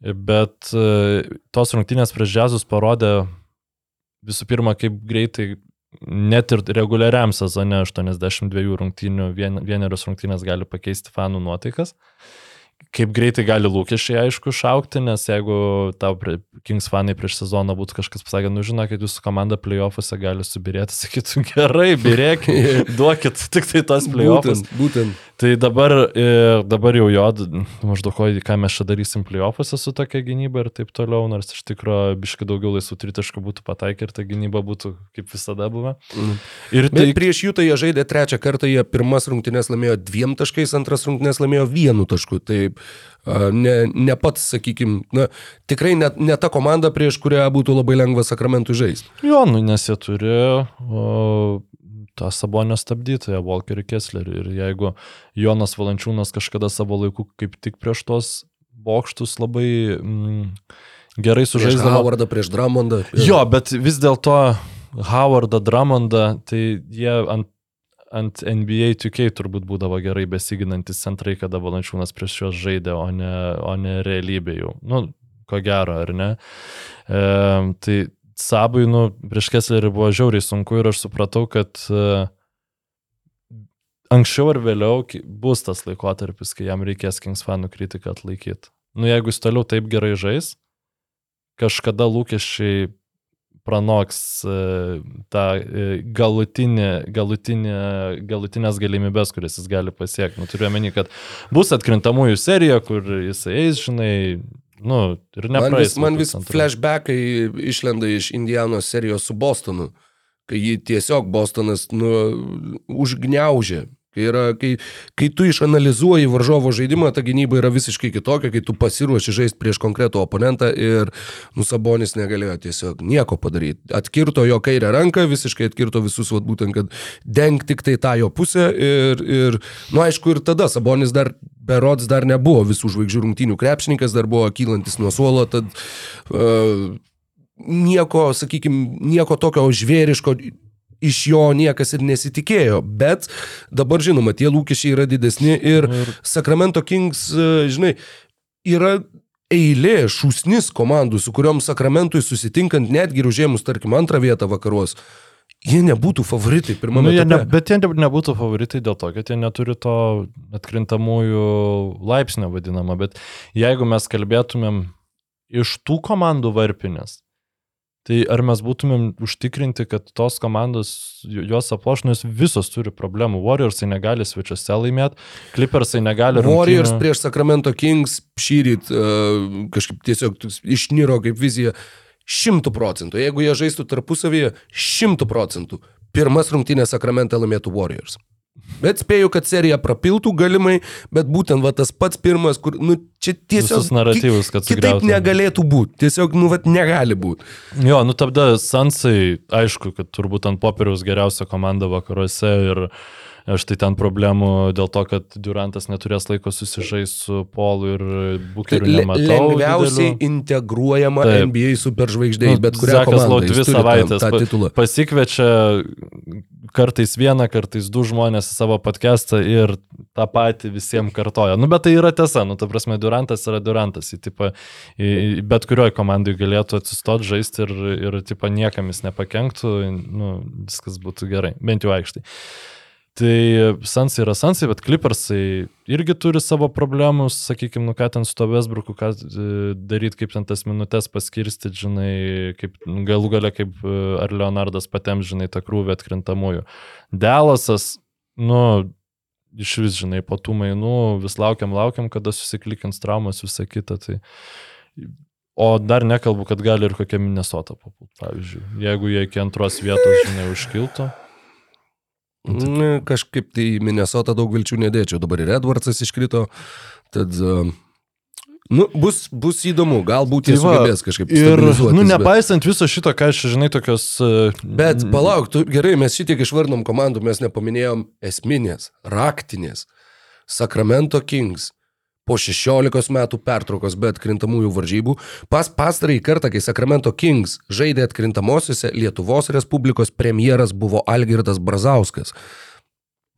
Bet e, tos rungtynės prieš džiazus parodė visų pirma, kaip greitai net ir reguliariam sezone 82 rungtynių vien, vienerios rungtynės gali pakeisti fanų nuotaikas. Kaip greitai gali lūkesčiai, aišku, šaukti, nes jeigu tau Kings fanai prieš sezoną būtų kažkas pasakę, nu žinokit, jūsų komanda playoffuose gali subirėti, sakytų, gerai, birėkit, duokit tik tai tos playoffus. Būtent, būtent. Tai dabar, e, dabar jau jo, maždaug, ką mes čia darysim playoffuose su tokia gynyba ir taip toliau, nors iš tikrųjų biškai daugiau laisvų tritaškų būtų pataikę ir ta gynyba būtų kaip visada buvę. Mhm. Ir Bet tai, prieš jų tai jie žaidė trečią kartą, jie pirmas rungtynės laimėjo dviem taškais, antras rungtynės laimėjo vienu tašku. Tai a, ne, ne pats, sakykime, na, tikrai ne, ne ta komanda, prieš kurią būtų labai lengva Sakramentui žaisti. jo, nu, nes jie turi o, tą sabonę stabdytoją, Walkerį Kesslerį. Ir jeigu Jonas Valančiūnas kažkada savo laiku kaip tik prieš tos bokštus labai mm, gerai Prieš sužaisdavo. Howardą, prieš Dramondą. Jo, bet vis dėlto Howardą, Drummondą, tai jie ant, ant NBA 2K turbūt būdavo gerai besiginantis centrai, kada Valančiūnas prieš juos žaidė, o ne, o ne realybė jau. Nu, ko gero, ar ne? E, tai Sabui, nu, prieš Kesslerį buvo žiauriai sunku ir aš supratau, kad e, anksčiau ar vėliau bus tas laikotarpis, kai jam reikės Kings fanų kritiką atlaikyti. Nu, jeigu jis toliau taip gerai žais, kažkada lūkesčiai pranoks e, tą e, galutinį, galutinį, galutinės galimybės, kuris jis gali pasiekti. Nu, turiu omeny, kad bus atkrintamųjų serija, kur jisai eis, žinai, nu, ir Man nepraeis. vis, man vis flashbackai išlenda iš Indianos serijos su Bostonu, kai jį tiesiog Bostonas nu, užgniaužė. Kai, yra, kai, kai tu išanalizuoji varžovo žaidimą, ta gynyba yra visiškai kitokia, kai tu pasiruoši žaisti prieš konkretų oponentą ir Nusabonis negalėjo tiesiog nieko padaryti. Atkirto jo kairę ranką, visiškai atkirto visus, vat, būtent, kad deng tik tai tą jo pusę ir, ir nu aišku, ir tada Sabonis dar berods dar nebuvo visų žvaigždžių rungtynių krepšininkas, dar buvo kylantis nuo suolo, tad uh, nieko, sakykime, nieko tokio žvėriško iš jo niekas ir nesitikėjo, bet dabar žinoma, tie lūkesčiai yra didesni ir Sacramento Kings, e, žinai, yra eilė, šūsnis komandų, su kuriuom Sakramentui susitinkant netgi ir užėmus, tarkim, antrą vietą vakaruos, jie nebūtų favoritai pirmame Nu, jie ne, etape. bet jie ne- nebūtų favoritai dėl to, kad jie neturi to atkrintamųjų laipsnio vadinamą. Bet jeigu mes kalbėtumėm iš tų komandų varpinės, tai ar mes būtumėm užtikrinti, kad tos komandos ju- juos aplošnus visos turi problemų. Warriorsai negali svečiuose laimėti, Clippersai negali Warriors rungtynių- prieš Sacramento Kings šyryt uh, kažkaip tiesiog išniro kaip vizija šimtų procentų. Jeigu jie žaistų tarpusavyje, šimtų procentų. Pirmas rungtynės Sacramento laimėtų Warriors. Bet spėju, kad serija prapiltų galimai, bet būtent va, tas pats pirmas, kur, nu, čia tiesiog... Visus naratyvus, kad ki- Kitaip sugriautų. negalėtų būti. Tiesiog, nu, va, negali būti. Jo, nu tada Sansai, aišku, kad turbūt ant popieriaus geriausia komanda vakaruose ir aš tai ten problemų dėl to, kad Durantas neturės laiko susižaisti su Polu ir Bukeriu Le- nematau. Lengviausiai didelių. integruojama Taip. NBA superžvaigždė, Nu, bet kurią Zakas Lau dvi tą- savaitės tą pa- titulą. pasikviečia kartais vieną, kartais du žmonės į savo podcastą ir tą patį visiems kartoja. Nu, bet tai yra tiesa, nu, ta prasme, Durantas yra Durantas. Į, tipo, į, į bet kurioje komandai galėtų atsistoti, žaisti ir, ir tipo, niekam jis nepakenktų, nu, viskas būtų gerai, bent jau aikštai. Tai Sansai yra Sansai, bet Clippersai irgi turi savo problemų, sakykime, nu ką ten su to Vesbruku, ką daryti, kaip ten tas minutės paskirstyti, žinai, kaip nu, galų gale, kaip e, ar Leonardas patem, žinai, tą krūvį atkrintamųjų. Delasas, nu, iš vis, žinai, po tų mainų vis laukiam, laukiam, kada susiklikins traumas, visą kitą. Tai... O dar nekalbu, kad gali ir kokia Minnesota papult, pavyzdžiui. Jeigu jie iki antros vietos, žinai, užkiltų. Na, Kažkaip tai Minnesota daug vilčių nedėčiau. Dabar ir Edwardsas iškrito. Tad, uh, nu, bus, bus įdomu. Galbūt Tai va, sugebės kažkaip Ir, nu, bet- nepaisant viso šito, ką aš, žinai, tokios... e, Bet palauk, tu, gerai, mes šitiek išvardinom komandų, mes nepaminėjom esminės, raktinės. Sacramento Kings po 16 metų pertraukos be atkrintamųjų varžybų. Pas pastarąjį kartą, kai Sacramento Kings žaidė atkrintamosiose, Lietuvos Respublikos premjeras buvo Algirdas Brazauskas.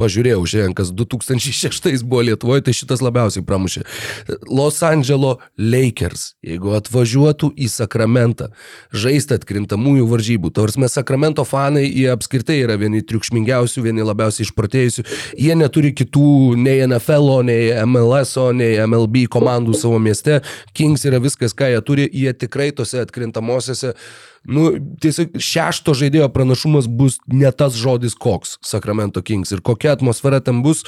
Pažiūrėjau šiandien, kas 2006 buvo Lietuvoje, tai šitas labiausiai pramušė. Los Angeles Lakers, jeigu atvažiuotų į Sakramentą, žaisti atkrintamųjų varžybų, tavars mes Sakramento fanai, jie apskritai yra vieni triukšmingiausių, vieni labiausiai išprotėjusių, jie neturi kitų nei NFL, nei MLS, nei MLB komandų savo mieste, Kings yra viskas, ką jie turi, jie tikrai tose atkrintamosiose Nu, tiesiog šešto žaidėjo pranašumas bus ne tas žodis koks Sacramento Kings ir kokia atmosfera ten bus,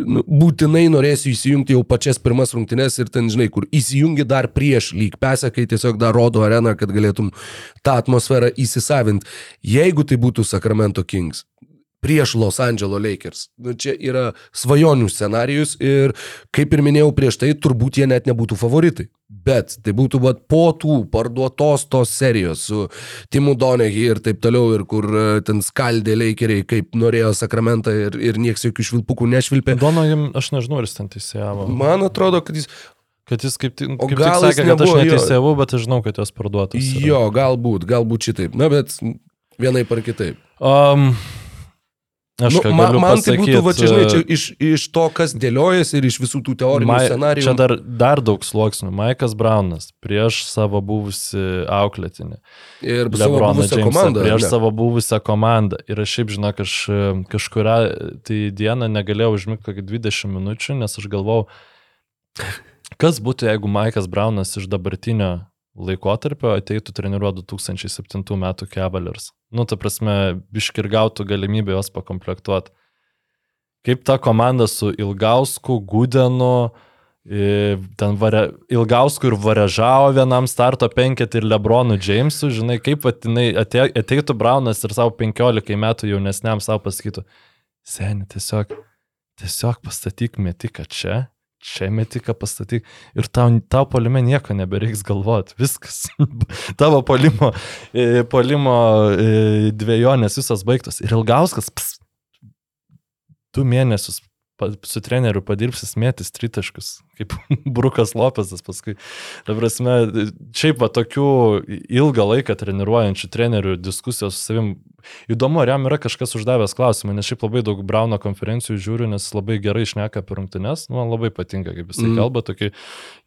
nu, būtinai norėsiu įsijungti jau pačias pirmas rungtynes ir ten, žinai, kur įsijungi dar prieš lyg pesę, kai tiesiog dar rodo areną, kad galėtum tą atmosferą įsisavinti. Jeigu tai būtų Sacramento Kings, prieš Los Angeles Lakers. Nu, čia yra svajonių scenarius ir, kaip ir minėjau prieš tai, turbūt jie net nebūtų favoritai. Bet tai būtų vat, po tų parduotos tos serijos su Timu Doneghi ir taip toliau, ir kur e, ten skaldė Lakeriai, kaip norėjo Sakramentą ir, ir nieks jokių švilpukų nešvilpė. Dono, jam- aš nežinau, ar jis ten teisėjavo. Man atrodo, kad jis... Kad jis kaip, ti- O kaip tik gal jis sakė, kad aš nebuvo, neteisėjau, bet aš žinau, kad jos parduotas. yra. Jo, galbūt, galbūt šitaip. Na, bet vienaip ar kitaip. Um, aš Nu, man tai pasakyt, būtų, va, čia, žinai, čia iš, iš to, kas dėliojasi ir iš visų tų teorinių Mai- scenarijų. Čia dar, dar daug sluoksnių. Maikas Braunas prieš savo buvusi auklėtinį. Ir Lebroną buvusią Jamesą komandą. prieš ne? savo buvusią komandą. Ir aš šiaip žinau, aš e, kažkuria tai dieną negalėjau užmigti kokį 20 minučių, nes aš galvau, kas būtų, jeigu Maikas Braunas iš dabartinio laikotarpio ateitų treniruoti 2007 metų Cavaliers. Nu, ta prasme, biškirgautų galimybę jos pakomplektuoti. Kaip ta komanda su Ilgausku, Gudenu, ten vare, Ilgausku ir Varežavo vienam starto penketį ir Lebronu Jamesu, žinai, kaip vat jinai atė, ateitų Braunas ir savo 15 metų jaunesniam savo pasakytų, seniai, tiesiog, tiesiog pastatyk metiką čia, čia metiką pastatyk ir tau, tau polime nieko nebereiks galvoti, viskas. Tavo polimo, e, polimo e, dviejonės visas baigtos. Ir Ilgauskas, ps, du mėnesius su treneriu padirbsis mėtis tritaškus, kaip Brukas Lopesas paskui. Ta prasme, šiaip va tokių ilgą laiką treniruojančių trenerių diskusijos su savim. Įdomu, ar jam yra kažkas uždavęs klausimą, nes šiaip labai daug Brauno konferencijų žiūriu, nes labai gerai išneka apie rungtynes. Nu, man labai patinka, kaip jisai Mm. kalba, tokį...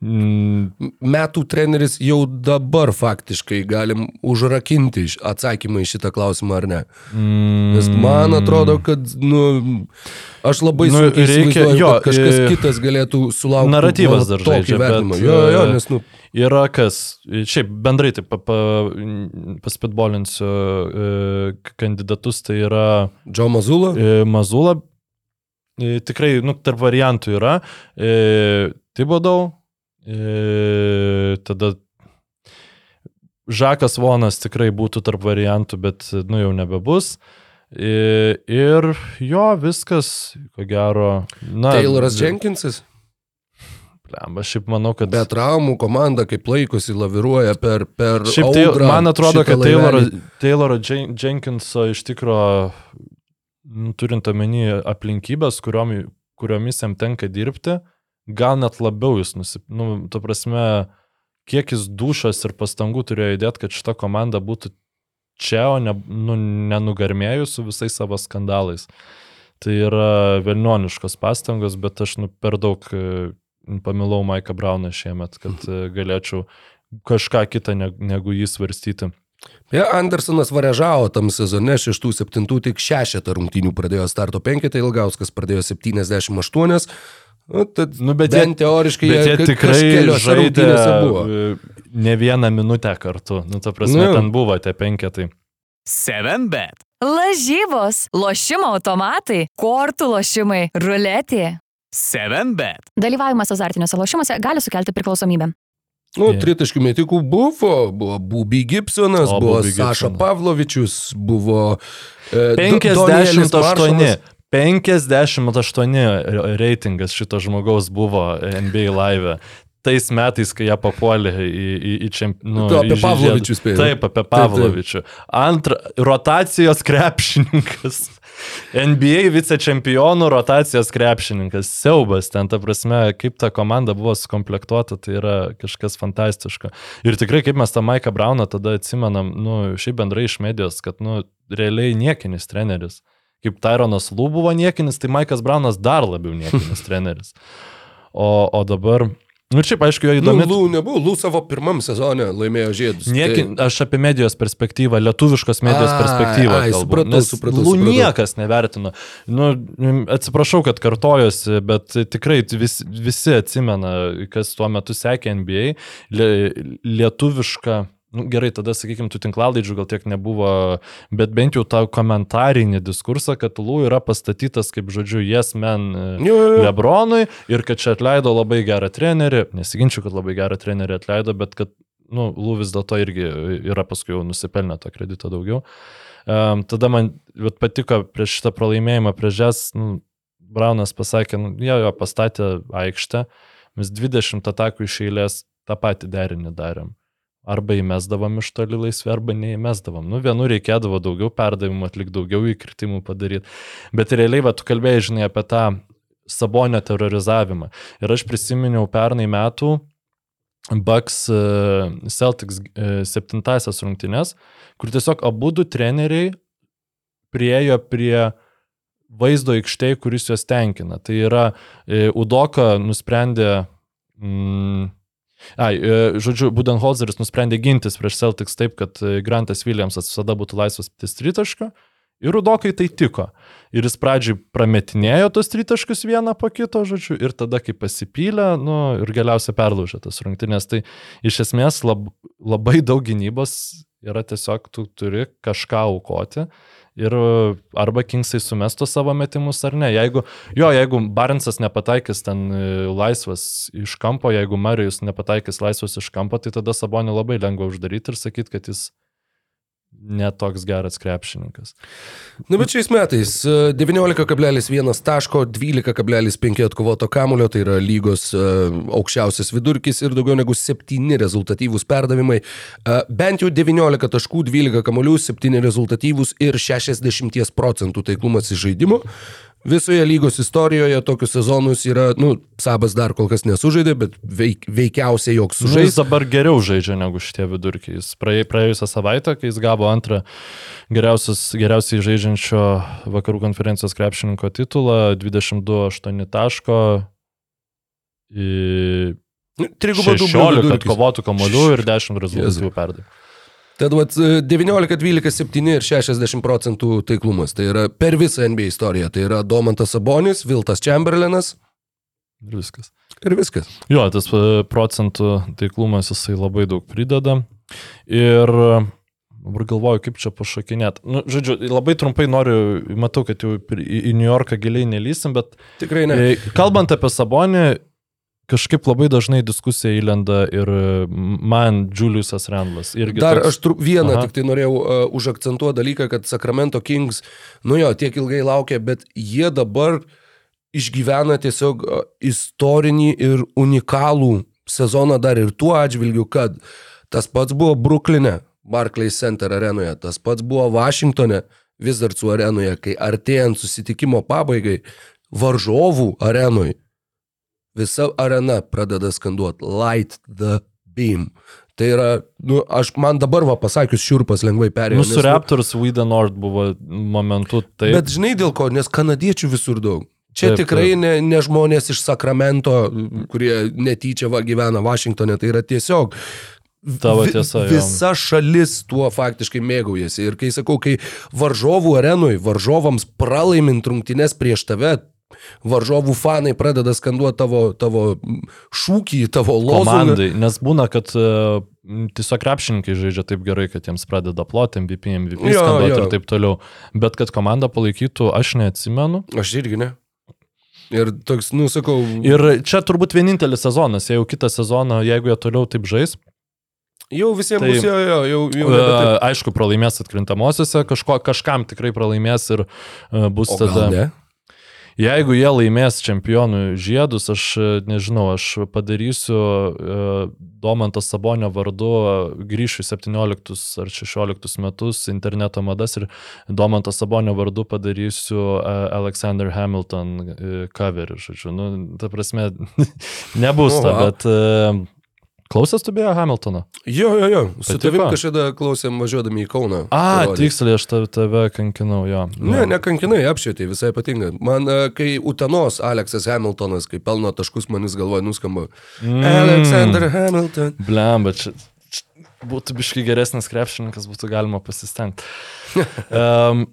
Mm, Metų treneris jau dabar faktiškai galim užrakinti atsakymą į šitą klausimą ar ne. mm, Nes man atrodo, kad, nu, aš labai Nu, sunkiai reikia- jo, kad kažkas kitas galėtų sulaukti. naratyvas va, dar žaidžia, bet, Jo, jo, e, nes, nu, Yra kas, šiaip bendrai taip pa, pa, paspitbolinsiu e, kandidatus, tai yra Džo Mazula. e, Mazula, e, tikrai, nu, tarp variantų yra, e, Tibodau, e, tada Žakas Vonas tikrai būtų tarp variantų, bet, nu, jau nebebus. E, Ir jo, viskas, ko gero. Na, Tayloras Jenkinsas. Blemba, šiaip manau, kad... Be traumų komanda kaip laikosi laviruoja per... per Šiaip tai, audrą man atrodo, kad Tayloro. Tayloro Jen- Jenkinso iš tikro, nu, turint omeny aplinkybės, kuriom, kuriomis jam tenka dirbti, gal net labiau jis nusip... Nu, tu prasme, kiek jis dušas ir pastangų turėjo įdėti, kad šita komanda būtų čia, o ne, nu, nenugarmėjus su visais savo skandalais. Tai yra velnioniškos pastangos, bet aš nu, per daug e, pamilau Maiką Brauną šiemet, kad e, galėčiau kažką kitą ne- negu jį svarstyti. Ja, Andersonas varežavo tam sezone 6-7, tik 6 rungtynių pradėjo starto 5, Ilgauskas pradėjo 78. Nu, tad, Nu, bet bent teoriškai Bet jie tikrai žaidė e, ne vieną minutę kartu. Nu, ta prasme, Nu. ten buvo tie penketai. 7bet. Lažybos, lošimo automatai, kortų lošimai, ruletė. 7bet. Dalyvavimas azartiniuose lošimuose gali sukelti priklausomybę. Nu, Jo. tritaškių metikų buvo, buvo Bubi Gibsonas, O, buvo Bobby Saša Gibsonas. Pavlovičius, buvo e, Do- Donielis 58. Maršalas. 58 reitingas šito žmogaus buvo NBA live. Tais metais, kai ją papuolė į, į, į čempionų. Tu apie Pavlovičių spėjai. Taip, apie. Pavlovičių. Antra, rotacijos krepšininkas. NBA vicečempionų rotacijos krepšininkas. Siaubas ten, ta prasme, kaip ta komanda buvo sukomplektuota, tai yra kažkas fantastiško. Ir tikrai, kaip mes tą Maiką Brauną tada atsimenam, nu, šiaip bendrai iš medijos, kad, nu, realiai niekinis treneris. Kaip Tyronas Lū buvo niekinis, tai Maikas Braunas dar labiau niekinis treneris. O, o dabar... Nu, šiaip, aišku, jo Nu, įdomi. Lū nebuvo, Lū savo pirmam sezone laimėjo žiedus. Nieki, Tai- aš apie medijos perspektyvą, lietuviškos medijos Ai, perspektyvą. ai, supratau, nes supratau, Lū supratau. niekas nevertino. Nu, atsiprašau, kad kartojosi, bet tikrai vis, visi atsimena, kas tuo metu sekė NBA, lie, lietuvišką. Nu, gerai, tada, sakykime, tų tinklalaidžių gal tiek nebuvo, bet bent jau tą komentarinį diskursą, kad Lū yra pastatytas kaip, žodžiu, yes man e. Lebronui ir kad čia atleido labai gerą trenerį, nesiginčiu, kad labai gerą trenerį atleido, bet kad, nu, Lū vis dėlto irgi yra paskui jau nusipelnę to kredito daugiau. Um, tada man patiko prieš šitą pralaimėjimą prieš Žes, nu, Braunas pasakė, nu, jo, jo, pastatė aikštę, mes 20 atakų iš eilės tą patį derinį darėm. Arba įmesdavom iš toli laisvę, arba neįmesdavom. Nu, vienu reikėdavo daugiau perdavimų atlikti, daugiau įkritimų padaryti. Bet realiai, va, tu kalbėjai, žinai, apie tą sabonio terorizavimą. Ir aš prisiminiau pernai metų Bucks e, Celtics e, septintasias rungtynes, kur tiesiog abu du treneriai priejo prie vaizdo aikštėje, kuris juos tenkina. Tai yra e, Udoka nusprendė Mm, Ai, e, žodžiu, Budenholzeris nusprendė gintis prieš Celtics taip, kad e, Grantas Williamsas visada būtų laisvas ties tritašką. Ir Rudokai tai tiko. Ir jis pradžiai prametinėjo tos tritaškus vieną po kito, žodžiu, ir tada, kai pasipylė, nu, ir galiausiai perlaužė tas rungtynės. Tai iš esmės lab, labai daug gynybos yra tiesiog, tu turi kažką aukoti. Ir e, arba Kingsai sumestų savo metimus ar ne. Jeigu, jo, jeigu Barnsas nepataikys ten e, laisvas iš kampo, jeigu Marijus nepataikys laisvas iš kampo, tai tada Sabonį labai lengva uždaryti ir sakyti, kad jis netoks geras krepšininkas. Na, bet šiais metais e, 19,1 taško, 12,5 atkovoto kamulio, tai yra lygos e, aukščiausias vidurkis ir daugiau negu 7 rezultatyvūs perdavimai. E, Bent jau 19 taškų, 12 kamuolių, 7 rezultatyvūs ir 60 procentų taiklumas iš žaidimo. Visoje lygos istorijoje tokius sezonus yra, nu, Sabas dar kol kas nesužaidė, bet veik, veikiausiai joks Nu, Jis dabar geriau žaidžia negu šitie vidurkiai. Jis praė- praėjusią savaitę, kai jis gavo antrą geriausiai žaidžiančio vakarų konferencijos krepšininko titulą, 22-8 taško, į dublio 16 vidurkis. atkovotų kamolių ir 10 rezultatyvų Jėzau. Tad vat, 19, 12, 7 ir 60 procentų taiklumas. Tai yra per visą NBA istoriją. Tai yra Domantas Sabonis, Viltas Chamberlainas Ir viskas. ir viskas. Jo, tas e, procentų taiklumas jisai labai daug prideda. Ir e, dabar galvoju, kaip čia pašokinėt. Nu, žodžiu, labai trumpai noriu, matau, kad jau į New Yorką giliai nelysim, bet Tikrai ne. e, kalbant apie Sabonį, kažkaip labai dažnai diskusija įlenda ir e, man Juliusas Randlas. Dar toks- aš tru, vieną Aha. tik tai norėjau uh, užakcentuoti dalyką, kad Sacramento Kings, nu jo, tiek ilgai laukia, bet jie dabar išgyvena tiesiog uh, istorinį ir unikalų sezoną dar ir tuo atžvilgiu, kad tas pats buvo Brukline, Barclays Center arenoje, tas pats buvo Vašingtone, Wizardsų arenoje, kai artėjant susitikimo pabaigai, varžovų arenoje, visa arena pradeda skanduoti Light the Beam. Tai yra, nu, aš man dabar va pasakius šiurpas lengvai perėjo. Nu, su nes, Raptors Wida Nord buvo momentu taip. Bet žinai dėl ko, nes kanadiečių visur daug. Čia Taip, taip, tikrai ne, ne žmonės iš Sakramento, kurie netyčia va gyvena Vašingtonė, tai yra tiesiog Tavo vi- tiesa, jo. Visa šalis tuo faktiškai mėgaujasi. Ir kai sakau, kai varžovų arenui, varžovams pralaimint rungtynes prieš tave, varžovų fanai pradeda skanduoti tavo, tavo šūkį, tavo lozungą. komandai, nes būna, kad uh, tiesiog krepšininkai žaidžia taip gerai, kad jiems pradeda ploti MVP, MVP Jo, skanduoti jo. ir taip toliau. Bet kad komanda palaikytų, aš neatsimenu. Aš irgi ne. Ir toks, nu, sakau, Ir čia turbūt vienintelis sezonas, jeigu kitą sezoną, jeigu jie toliau taip žais, jau visiems Tai- bus, jo, jo, jau, jau uh, aišku, pralaimės atkrintamosiose, kažko, kažkam tikrai pralaimės ir uh, bus O tada... ne? Jeigu jie laimės čempionų žiedus, aš e, nežinau, aš padarysiu uh, Domantas Sabonio vardu, e, grįšiu į 17 ar 16 metus interneto madas ir Domantas Sabonio vardu padarysiu Alexander Hamilton coverį, žodžiu. Nu, ta prasme, nebus ta, Oho. bet klausęs tu beje Hamiltono? Jo, jo, jo. Su Patiko? tavim kažkada klausėm važiuodami į Kauną. A, parodė. tiksliai, aš tave, tave kankinau, jo. Ne, nekankinai, apšvietai, visai patinka. Man, e, kai Utenos Aleksas Hamiltonas, kai pelno taškus, manis galvoja, nuskamba. Mm. Alexander Hamilton. Blem, bet čia, čia būtų biškai geresnis krepšininkas, būtų galima pasistengti. um,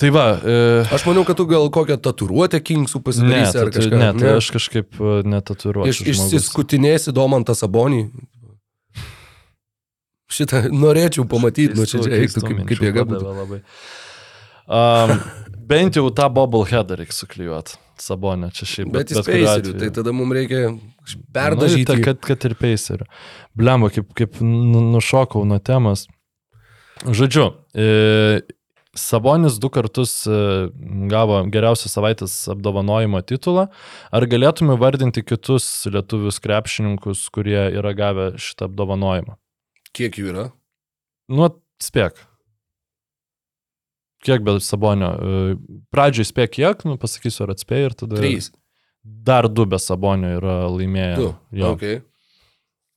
tai va, uh, Aš manau, kad tu gal kokią tatuiruotę Kingsų ne, pasidarysi ar tatu, kažką. ne, tai aš kažkaip uh, netatuiruoju. Iš, išsiskutinėsi Domantą Sabonį. Šitą norėčiau pamatyti, nu čia reiktų kaip, kaip jėga būtų. Labai. Um, bent jau tą bobbleheadą reikia suklijuoti. Sabonė, čia šiaip. Bet jis kuriuo peiserių, atveju. tai tada mums reikia Nu, perdažyti. tai, kad, kad ir peiserių. Blemba, kaip, kaip nu- nušokau nuo temos. Žodžiu, e, Sabonis du kartus e, gavo geriausios savaitės apdovanojimo titulą. Ar galėtume vardinti kitus lietuvius krepšininkus, kurie yra gavę šitą apdovanojimą? Kiek jų yra? Nu, spėk. Kiek be Sabonio? E, Pradžioj spėk kiek, nu pasakysiu ar atspėjai ir tada... Trys. Dar du be Sabonio yra laimėję. Du. Jo. Okay.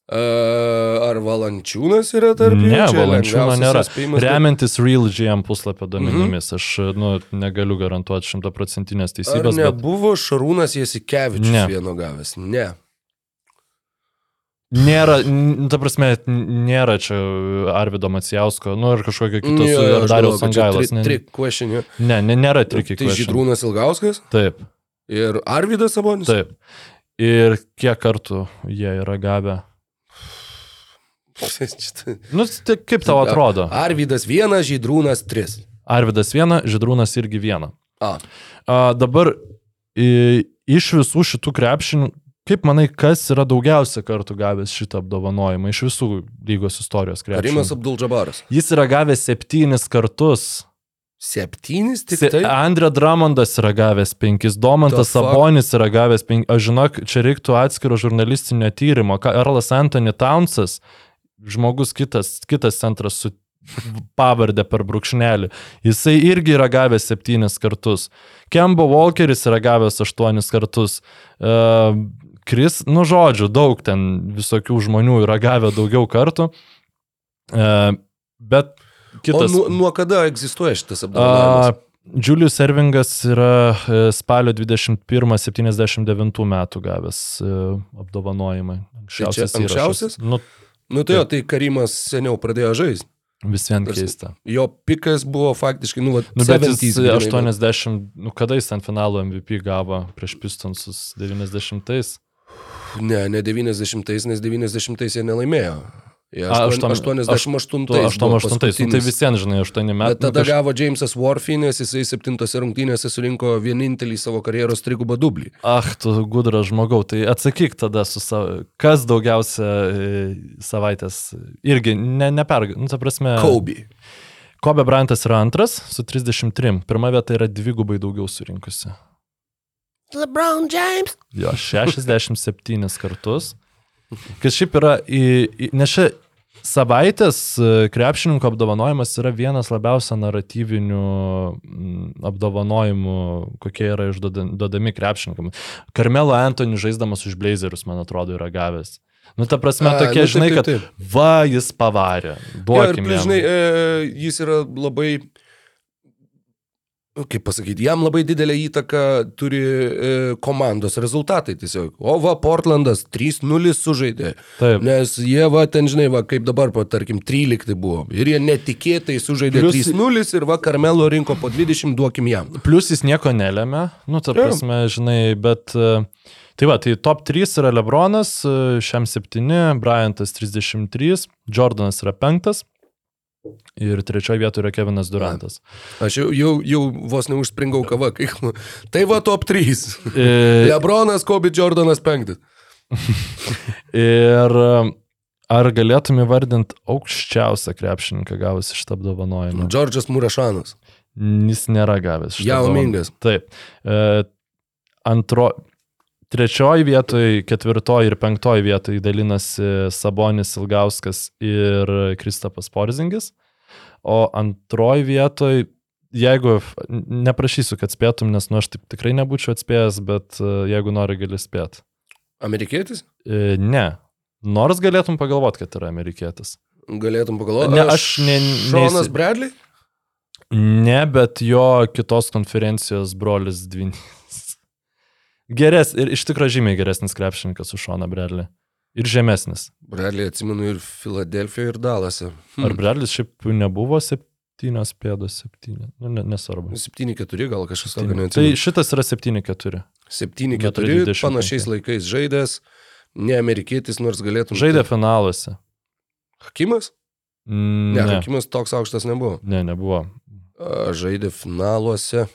Ar Valančiūnas yra tarp jų? Ne, Valančiūno nėra. bet- Remiantis Real GM puslapio duomenimis, aš nu, negaliu garantuoti šimtaprocentinės Ar teisybės, bet nebuvo Šarūnas Jasikevičius Ne. vieno gavęs? Ne. nėra, ta prasme, nėra čia Arvido Macijausko, nu ir kažkokio kito aš Dariaus Angailas. tri- Ne, Trick question. ne, ne, nėra trikiai. Tai Žydrūnas Ilgauskas Taip, ir Arvidas Sabonis. taip. Ir kiek kartų jie yra gavę? Nu, tai kaip tau atrodo? Arvidas vienas, Žydrūnas tris. Arvidas vieną, Židrūnas irgi vieną. A. A, dabar i, iš visų šitų krepšinių, kaip manai, kas yra daugiausia kartų gavęs šitą apdovanojimą iš visų lygos istorijos krepšinių? Abdulžabaras. Jis yra gavęs septynis kartus. Septynis tik Se, tai. Andrė Dramondas yra gavęs penkis, Domantas? Sabonis yra gavęs penkis. Aš žinok, čia reiktų atskiro žurnalistinio tyrimo. Karlas Anthony Townsas, žmogus kitas, kitas centras su pavardę per brūkšnelį. Jisai irgi yra gavęs septynis kartus. Kembo Walkeris yra gavęs aštuonis kartus. Uh, Kris, nu žodžiu, daug ten visokių žmonių yra gavę daugiau kartų. Uh, bet kitas. O nuo, nuo kada egzistuoja šitas apdovanojimas? A, Julius Ervingas yra e, spalio 21-79 metų gavęs apdovanojimą. Anksčiausias. Tai anksčiausias? įrašas. Nu, Nu tai jo, tai Karimas seniau pradėjo žaisti. vis vien keista. Jo pikas buvo faktiškai, nu, va, Nu, bet jis 70s grynai, 80, nu kada jis ant finalo MVP gavo prieš Pistonsus 90-ais? Ne, ne 90-ais, nes 90-ais jie nelaimėjo. Jie A, aštuon- aštuon- 88-ais. buvo 88-ais, nu, tai paskutinis. vis vien, žinai, 8 metų. Bet tada gavo Jamesas Warfy, nes jisai septintose rungtynėse surinko vienintelį savo karjeros trigubą dublį. Ach, tu gudras žmogau, tai atsakyk tada su savo, kas daugiausia e, savaitės, irgi ne, neperga, nu, ta prasme. Kobe. Kobe Bryantas yra antras su 33, pirma vieta yra dvigubai daugiau surinkusi. LeBron James. Jo, 67 kartus. Kas šiaip yra, nes čia savaitės e, krepšininkų apdovanojimas yra vienas labiausia naratyvinių mm, apdovanojimų, kokie yra išduodami krepšininkam. Karmelo Antony žaisdamas už Blazerius, man atrodo, yra gavęs. Nu, ta prasme, A, tokie, nu, taip, žinai, taip, kad taip. va, jis pavarė. Jo, ir Duokim jam. žinai, e, jis yra labai, kaip pasakyti, jam labai didelę įtaką turi e, komandos rezultatai tiesiog. O va, Portlandas 3-0 sužaidė. Taip. Nes jie va, ten, žinai, va, kaip dabar, po, tarkim, 13 buvo. Ir jie netikėtai sužaidė Plius- 3-0 ir va, Karmelo rinko po 20, duokim jam. Plus jis nieko nelėmė, nu, ta prasme, žinai, bet... e, Tai va, tai top 3 yra Lebronas, e, šiam 7, Bryantas 33, Jordanas yra 5 ir trečioje vietoje yra Kevinas Durantas. Aš jau, jau, jau vos neužspringau kava, kai... Tai va, top 3. E, Lebronas, Kobe, Jordanas 5. Ir e, ar galėtum įvardinti aukščiausią krepšininką gavusi šitą apdovanojimą? Džordžas Murašanas. Jis nėra gavęs šitą Yao apdovanojimą. Mingas. Taip. E, antro, trečioji vietoje, ketvirtoji ir penktoji vietoje dalinasi Sabonis Ilgauskas ir Kristapas Porzingis. O antroji vietoje, jeigu neprašysiu, kad spėtum, nes nu aš taip tikrai nebūčiau atspėjęs, bet e, jeigu nori, gali spėti. Amerikietis? E, ne. Nors galėtum pagalvoti, kad yra amerikietis. Galėtum pagalvoti. Ne, aš ne- Šonas neįsi- Bradley? Ne, bet jo kitos konferencijos brolis Dvinys. Geres ir iš tikrųjų žymiai geresnis krepšininkas už Šoną Bradley. Ir žemesnis. Bradley atsimenu ir Filadelfijoje, ir Dalase. Ar Bradley šiaip nebuvo septynios pėdos, septyni? Nu, ne, nesvarbu. 7-4 gal kažkas tokio Tai neatsimenu. šitas yra 7-4. 7-4 25. panašiais laikais žaidęs, ne amerikietis, nors galėtum. Žaidė finaluose. Hakimas? Mm, Ne, Ne, Hakimas toks aukštas nebuvo. ne nebuvo. Žaidė finaluose.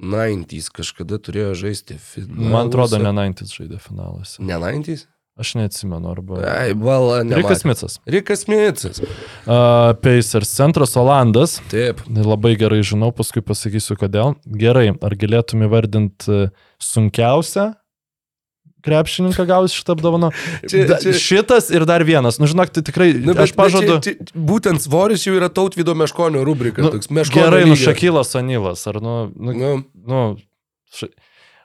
90s kažkada turėjo žaisti finaluose. Man atrodo, ne 90 žaidė finaluose. Ne 90s? Aš neatsimenu, arba... Ai, vala, ne. Rikas Micas. Rikas Micas. Uh, Pacers centras Olandas. Taip. Labai gerai žinau, paskui pasakysiu kodėl. Gerai, ar galėtum įvardinti sunkiausią krepšininką gauti šitą apdovaną? Čia- Da, čia- šitas ir dar vienas. Nu, žinok, tai tikrai, Nu, nu, aš pažadu. Čia, čia, būtent svoris jau yra tautvido meškonio rubrika. Nu, toks meškonio gerai, nu lygio. Šakylas Onylas, ar nu, nu, Nu, nu ša,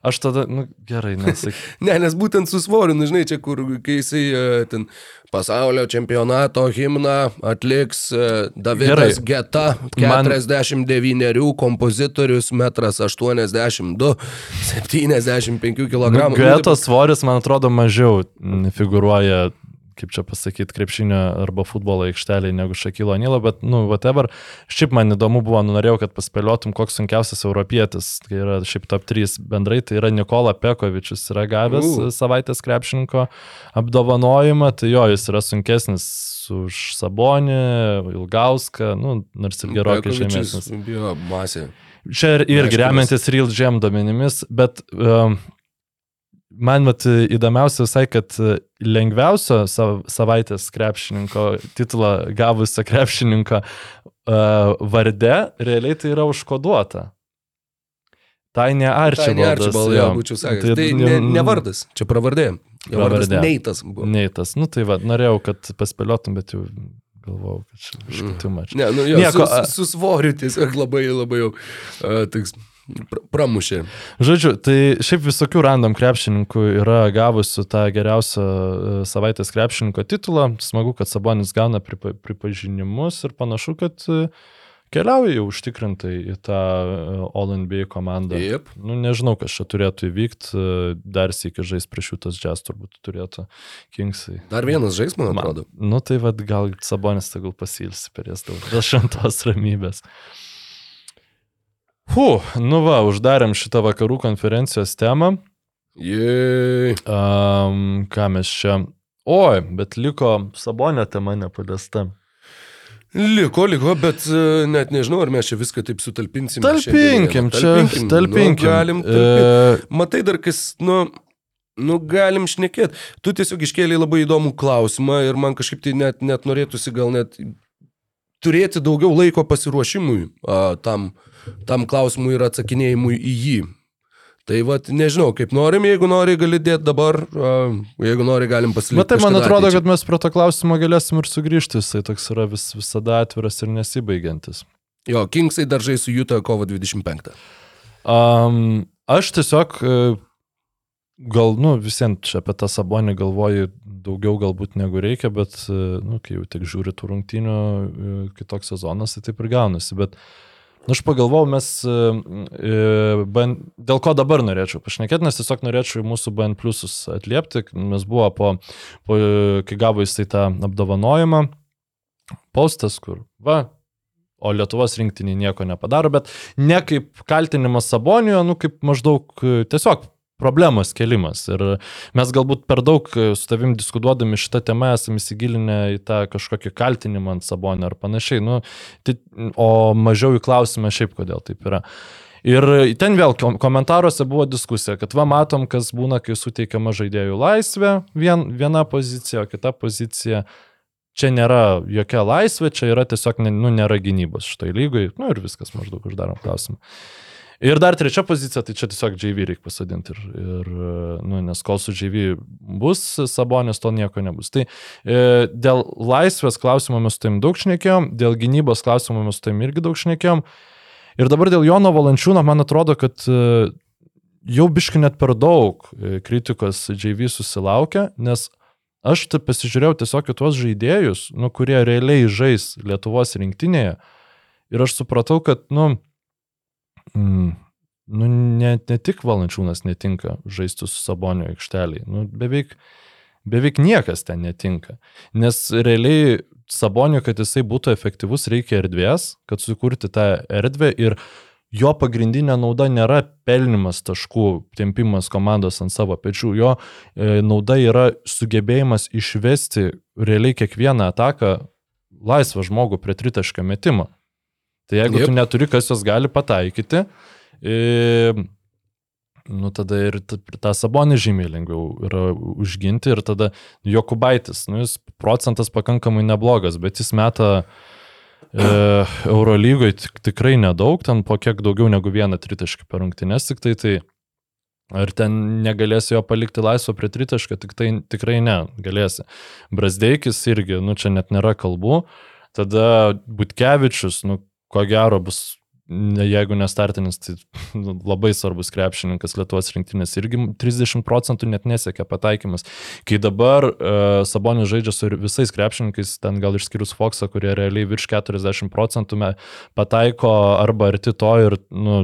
aš tada, nu gerai, nesakyk. ne, nes būtent su svoriu, nu, žinai, čia kur, kai jisai e, ten pasaulio čempionato himną atliks e, Davidas Gerai. Geta, Man- 49 kompozitorius, metras 82, 75 kg. Nu, Getos svoris, man atrodo, mažiau figuruoja, kaip čia pasakyti, krepšinio arba futbolo aikšteliai negu Šakilo Anilo, bet, nu, whatever. Šiaip man įdomu buvo, nu, norėjau, kad paspėliotum, koks sunkiausias europietis, kai yra šiaip top 3 bendrai, tai yra Nikola Pekovičius, yra gavęs uh. savaitės krepšininko apdovanojimą, tai jo, jis yra sunkesnis už Sabonį, Ilgauską, nu, nors ir gerokai žemesnis. Jo, masė. Čia ir- irgi remiantis Real Gem duomenimis, bet um, man mat, įdomiausia visai, kad e, lengviausio sav, savaitės krepšininko titulą gavusio krepšininko uh, varde realiai tai yra užkoduota. Tai ne Tai Arčibaldas. ne Arčibaldas, jo, būčiau sakęs. Tai, tai ne, ne vardas, čia pravardė. Jo vardas Pravardė. Neitas buvo. Neitas. Nu tai va, norėjau, kad paspėliotum, bet jau galvojau, kad čia biškai tu mačiau. Ne, nu jo, Nieko, su, su, svoriu tiesiog labai, labai jau uh, tiks, pramušė. Žodžiu, tai šiaip visokių random krepšininkų yra gavusių tą geriausią e, savaitės krepšininko titulą. Smagu, kad Sabonis gauna pripa, pripažinimus ir panašu, kad e, keliauja jau užtikrintai į tą e, All NBA komandą. Taip. Nu, nežinau, kas čia turėtų įvykti. e, Dar sėki žais prieš jūtas jazz turbūt turėtų Kingsai. Dar vienas žais, man Man- atrodo. Nu tai vad gal Sabonis tegul pasilsi per jas daug. Dėl šventos ramybės. Hu, nu va, uždarėm šitą vakarų konferencijos temą. Jei. Um, ką mes čia. Oi, bet liko Sabonio tema nepaliesta. Liko, liko, bet uh, net nežinau, ar mes čia viską taip sutalpinsim. Talpinkim, čia. Talpinkim. Talpinkim. Nu, galim talpinti. E, Matai dar kas, nu, nu galim šnekėti. Tu tiesiog iškėlė labai įdomų klausimą ir man kažkaip tai net, net norėtųsi gal net turėti daugiau laiko pasiruošimui a, tam, tam klausimui ir atsakinėjimui į jį. Tai vad, nežinau, kaip norim, jeigu nori, gali dėti dabar, jeigu nori, galim pasilikti. Bet tai man atrodo, ateičiai. kad mes prie to klausimo galėsim ir sugrįžti. Jisai toks yra vis, visada atviras ir nesibaigiantis. Jo, Kingsai dar žais su Juta kovo 25. Um, aš tiesiog e, gal, nu, visiems čia apie tą sabonį galvoju daugiau galbūt negu reikia, bet, e, nu, kai jau tik žiūri tų rungtynių, e, kitoks sezonas, tai taip ir gaunasi. Bet nu, aš pagalvojau, mes, e, e, BN, dėl ko dabar norėčiau pašnekėti, nes tiesiog norėčiau mūsų BN pliusus atliepti, mes buvo po, po e, kai gavo jisai tą apdovanojimą, postas, kur, va, o Lietuvos rinktinį nieko nepadaro, bet ne kaip kaltinimas Sabonijo, nu kaip maždaug tiesiog problemos kelimas. Ir mes galbūt per daug e, su tavim diskutuodami šitą temą esame įsigilinę į tą kažkokį kaltinimą ant Sabonio ar panašiai, nu, tai, o mažiau į klausimą šiaip kodėl taip yra. Ir ten vėl kom- komentaruose buvo diskusija, kad va matom, kas būna, kai suteikiama žaidėjų laisvė, vien, viena pozicija, o kita pozicija čia nėra jokia laisvė, čia yra tiesiog, nu, nėra gynybos šitoj lygoj, nu ir viskas maždaug uždarom klausimą. Ir dar trečia pozicija, tai čia tiesiog JV reikia pasodinti ir, ir nu, nes kol su JV bus sabonės, to nieko nebus. Tai e, dėl laisvės klausimo mes su tavim daug šnekėjom, dėl gynybos klausimo mes su tavim irgi daug šnekėjom. Ir dabar dėl Jono Valančiūno man atrodo, kad e, jau biški net per daug e, kritikos JV susilaukia, nes aš tai pasižiūrėjau tiesiog į tuos žaidėjus, nu, kurie realiai žais Lietuvos rinktinėje. Ir aš supratau, kad, nu, mm, nu ne, ne tik Valančiūnas netinka žaisti su Sabonio aikšteliai, nu, beveik, beveik niekas ten netinka. Nes realiai Sabonio, kad jisai būtų efektyvus, reikia erdvės, kad sukurti tą erdvę ir jo pagrindinė nauda nėra pelnimas taškų, tempimas komandos ant savo pečių, jo e, nauda yra sugebėjimas išvesti realiai kiekvieną ataką laisvą žmogų prie tritaškio metimo. Tai jeigu. Jep. tu neturi, kas jos gali pataikyti, e, nu tada ir tą sabonį žymiai lengviau yra užginti ir tada Jokubaitis, nu jis procentas pakankamai neblogas, bet jis meta e, Eurolygoje tik, tikrai nedaug, ten po kiek daugiau negu vieną tritaškį per rungtynes, tik tai tai. Ar ten negalėsi jo palikti laisvo prie tritaškio, tik tai tikrai ne, galėsi. Brasdeikis irgi, nu čia net nėra kalbų. Tada Butkevičius, nu ko gero bus, jeigu nestartinis, tai nu, labai svarbus krepšininkas Lietuvos rinktinės irgi 30 procentų net nesiekia pataikymas. Kai dabar uh, Sabonis žaidžia su visais krepšininkais, ten gal išskyrus Foxą, kurie realiai virš 40 procentų pataiko arba arti to ir nu,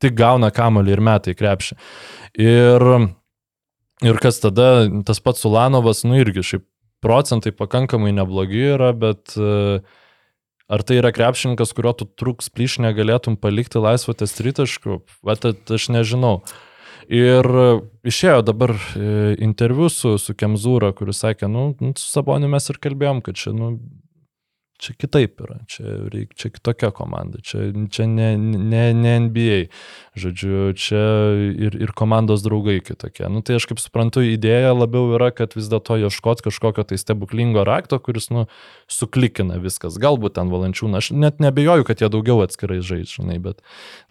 tik gauna kamalį ir metai krepšį. Ir, ir kas tada, tas pats Sulanovas, nu irgi šiaip procentai pakankamai neblogi yra, bet uh, Ar tai yra krepšininkas, kurio tu truks plyš negalėtum palikti laisvo ties tritaškų? Vat aš nežinau. Ir išėjo dabar e, interviu su, su Kemzūra, kuris sakė, nu, nu, su Saboniu mes ir kalbėjom, kad čia, nu, čia kitaip yra, čia, reik, čia kitokia komanda, čia, čia ne, ne, ne NBA, žodžiu, čia ir, ir komandos draugai kitokie. Nu, tai aš kaip suprantu, idėja labiau yra, kad vis dėlto ieškoti kažkokio tai stebuklingo rakto, kuris, nu, suklikina viskas. Galbūt ten valančiūna, aš net nebejoju, kad jie daugiau atskirai žaidžinai, bet,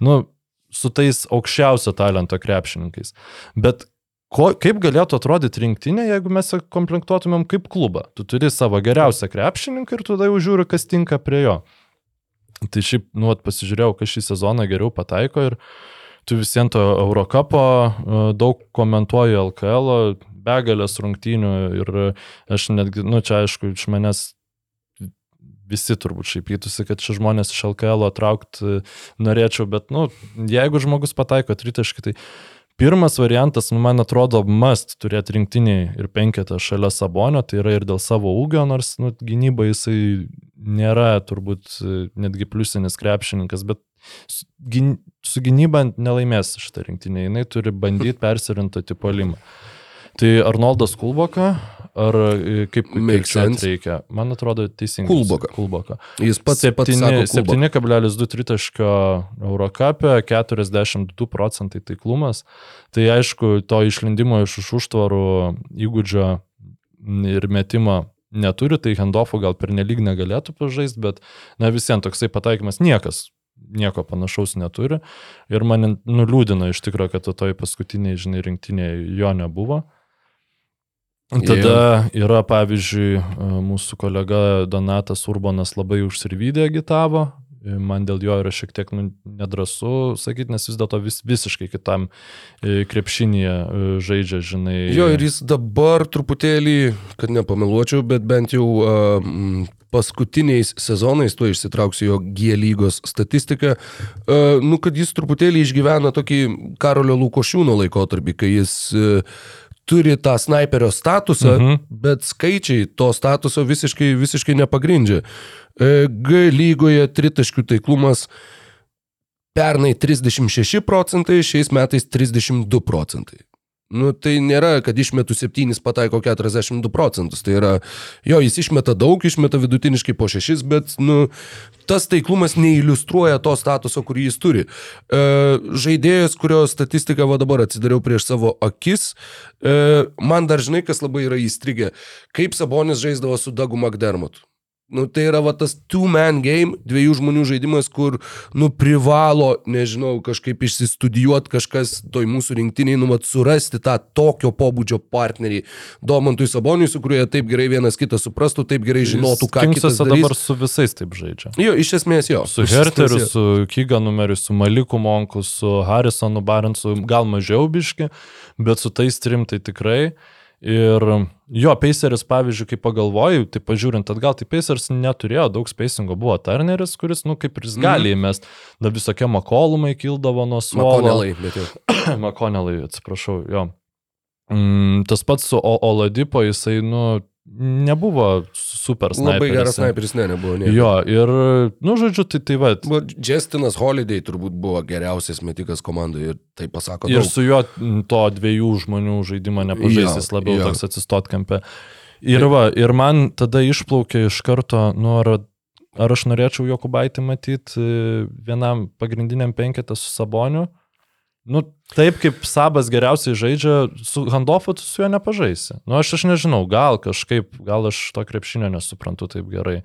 nu, su tais aukščiausio talento krepšininkais. Bet ko, kaip galėtų atrodyti rinktinė, jeigu mes komplektuotumėm kaip klubą. Tu turi savo geriausią krepšininką ir tada jau žiūri, kas tinka prie jo. Tai šiaip, nu, pasižiūrėjau, kas šį sezoną geriau pataiko ir tu visiems to Eurocapo e, daug komentuoji LKL, begalės rungtynių ir aš netgi, nu, čia aišku, iš manęs visi turbūt šaipytųsi, kad čia žmonės iš LKL traukti norėčiau, bet, nu, jeigu žmogus pataiko tritaškį, tai pirmas variantas, nu, man atrodo, must turėti rinktiniai ir penketą šalia Sabonio, tai yra ir dėl savo ūgio, nors, nu, gynyba jisai nėra turbūt netgi pliusinis krepšininkas, bet su, gyn, su gynyba nelaimės šitą rinktinę, jinai turi bandyti persirinkti polimą. Tai Arnoldas Kulboka, ar e, kaip, sense. reikia? Man atrodo teisingai. Kulboka. Kulboka. Jis pats, pats sako, Kulboka. 7,2 tritaškio Eurocapė, 42 procentai taiklumas. Tai aišku, to išlindimo iš už užtvarų įgūdžio ir metimo neturi, tai handoffų gal per nelik negalėtų pažaisti, bet na visiems toksai pataikymas niekas nieko panašaus neturi. Ir mane nuliūdino iš tikrųjų, kad toj paskutiniai, žinai, rinktiniai jo nebuvo. Tada yra, pavyzdžiui, mūsų kolega Donatas Urbonas labai užsirvydė agitavo. Man dėl jo yra šiek tiek nu, nedrasu sakyti, nes vis dėlto vis, visiškai kitam e, krepšinėje e, žaidžia, žinai. Jo, ir jis dabar truputėlį, kad nepameluočiau, bet bent jau uh, paskutiniais sezonais, tuo išsitrauksiu jo G lygos statistiką, uh, nu, kad jis truputėlį išgyvena tokį Karolio Lukošiūno laikotarpį, kai jis uh, turi tą sniperio statusą, Mhm. bet skaičiai to statuso visiškai, visiškai nepagrindžia. E, G lygoje tritaškių taiklumas pernai 36 procentai, šiais metais 32 procentai. Nu, tai nėra, kad išmetų 7 pataiko 42 procentus. Tai yra, jo, jis išmeta daug, išmeta vidutiniškai po 6, bet, nu, tas taiklumas neiliustruoja to statuso, kurį jis turi. E, žaidėjas, kurio statistiką va dabar atsidariau prieš savo akis, e, man dar žinai, kas labai yra įstrigę, kaip Sabonis žaisdavo su Dagu McDermottu. Nu, tai yra va tas two-man game, dviejų žmonių žaidimas, kur, nu, privalo, nežinau, kažkaip išsistudijuoti kažkas toj mūsų rinktiniai, nu, vat, surasti tą tokio pobūdžio partnerį Domantui Saboniui, su kuriuo taip gerai vienas kitą suprastų, taip gerai žinotų, ką kitas Kingsuose darys. dabar su visais taip žaidžia. Jo, iš esmės jo. Su Herteriu, su Kyga numeriu, su Maliku Monku, su Harrisonu Barensu, gal mažiau biški, bet su tais trim tai tikrai. Ir jo, Paceris, pavyzdžiui, kai pagalvoju, tai pažiūrint atgal, tai Paceris neturėjo daug spacingo, buvo Turneris, kuris, nu, kaip ir jis gali įmest, da visokie makolumai kildavo nuo suolo. Makonelai, bet jau. Makonelai, atsiprašau, jo. Mm, tas pats su O- Oladipo, jisai, nu, nebuvo super sniperis. Labai geras sniperis, ne, nebuvo. Ne. Jo, ir, nu, žodžiu, tai tai va. Justinas Holiday turbūt buvo geriausias metikas komandoje ir tai pasako Ir daug. su juo to dviejų žmonių žaidimo nepažais, Jo, jis labiau jo. toks atsistot kampe. Ir va, ir man tada išplaukė iš karto, nu, ar, ar aš norėčiau Jokubaitį matyti vienam pagrindiniam penketą su Saboniu. Nu, taip kaip Sabas geriausiai žaidžia, su Handofu tu su juo nepažaisi. Nu, aš aš nežinau, gal kažkaip, gal aš to krepšinio nesuprantu taip gerai.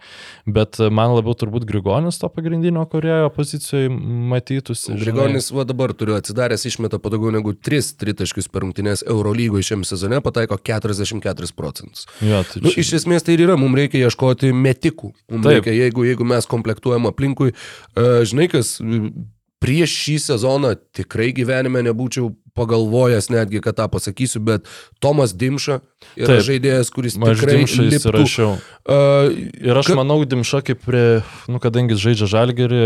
Bet e, man labiau turbūt Grigonis to pagrindinio kurėjo pozicijoje matytųsi. žinai. Grigonis va dabar turiu atsidaręs išmeta po daugiau negu 3 tritaškius per rungtynės Eurolygoje šiam sezone, pataiko 44 procentus. Jo, tai Nu, čia- iš esmės tai ir yra, mums reikia ieškoti metikų. Mums Taip. reikia, jeigu, jeigu mes komplektuojam aplinkui, uh, žinai kas, prieš šį sezoną tikrai gyvenime nebūčiau pagalvojęs netgi, kad tą pasakysiu, bet Tomas Dimša yra Taip. žaidėjas, kuris tikrai įsirašiau. Uh, Ir aš Ka- manau, Dimša kaip prie, nu, kadangi žaidžia žalgerį,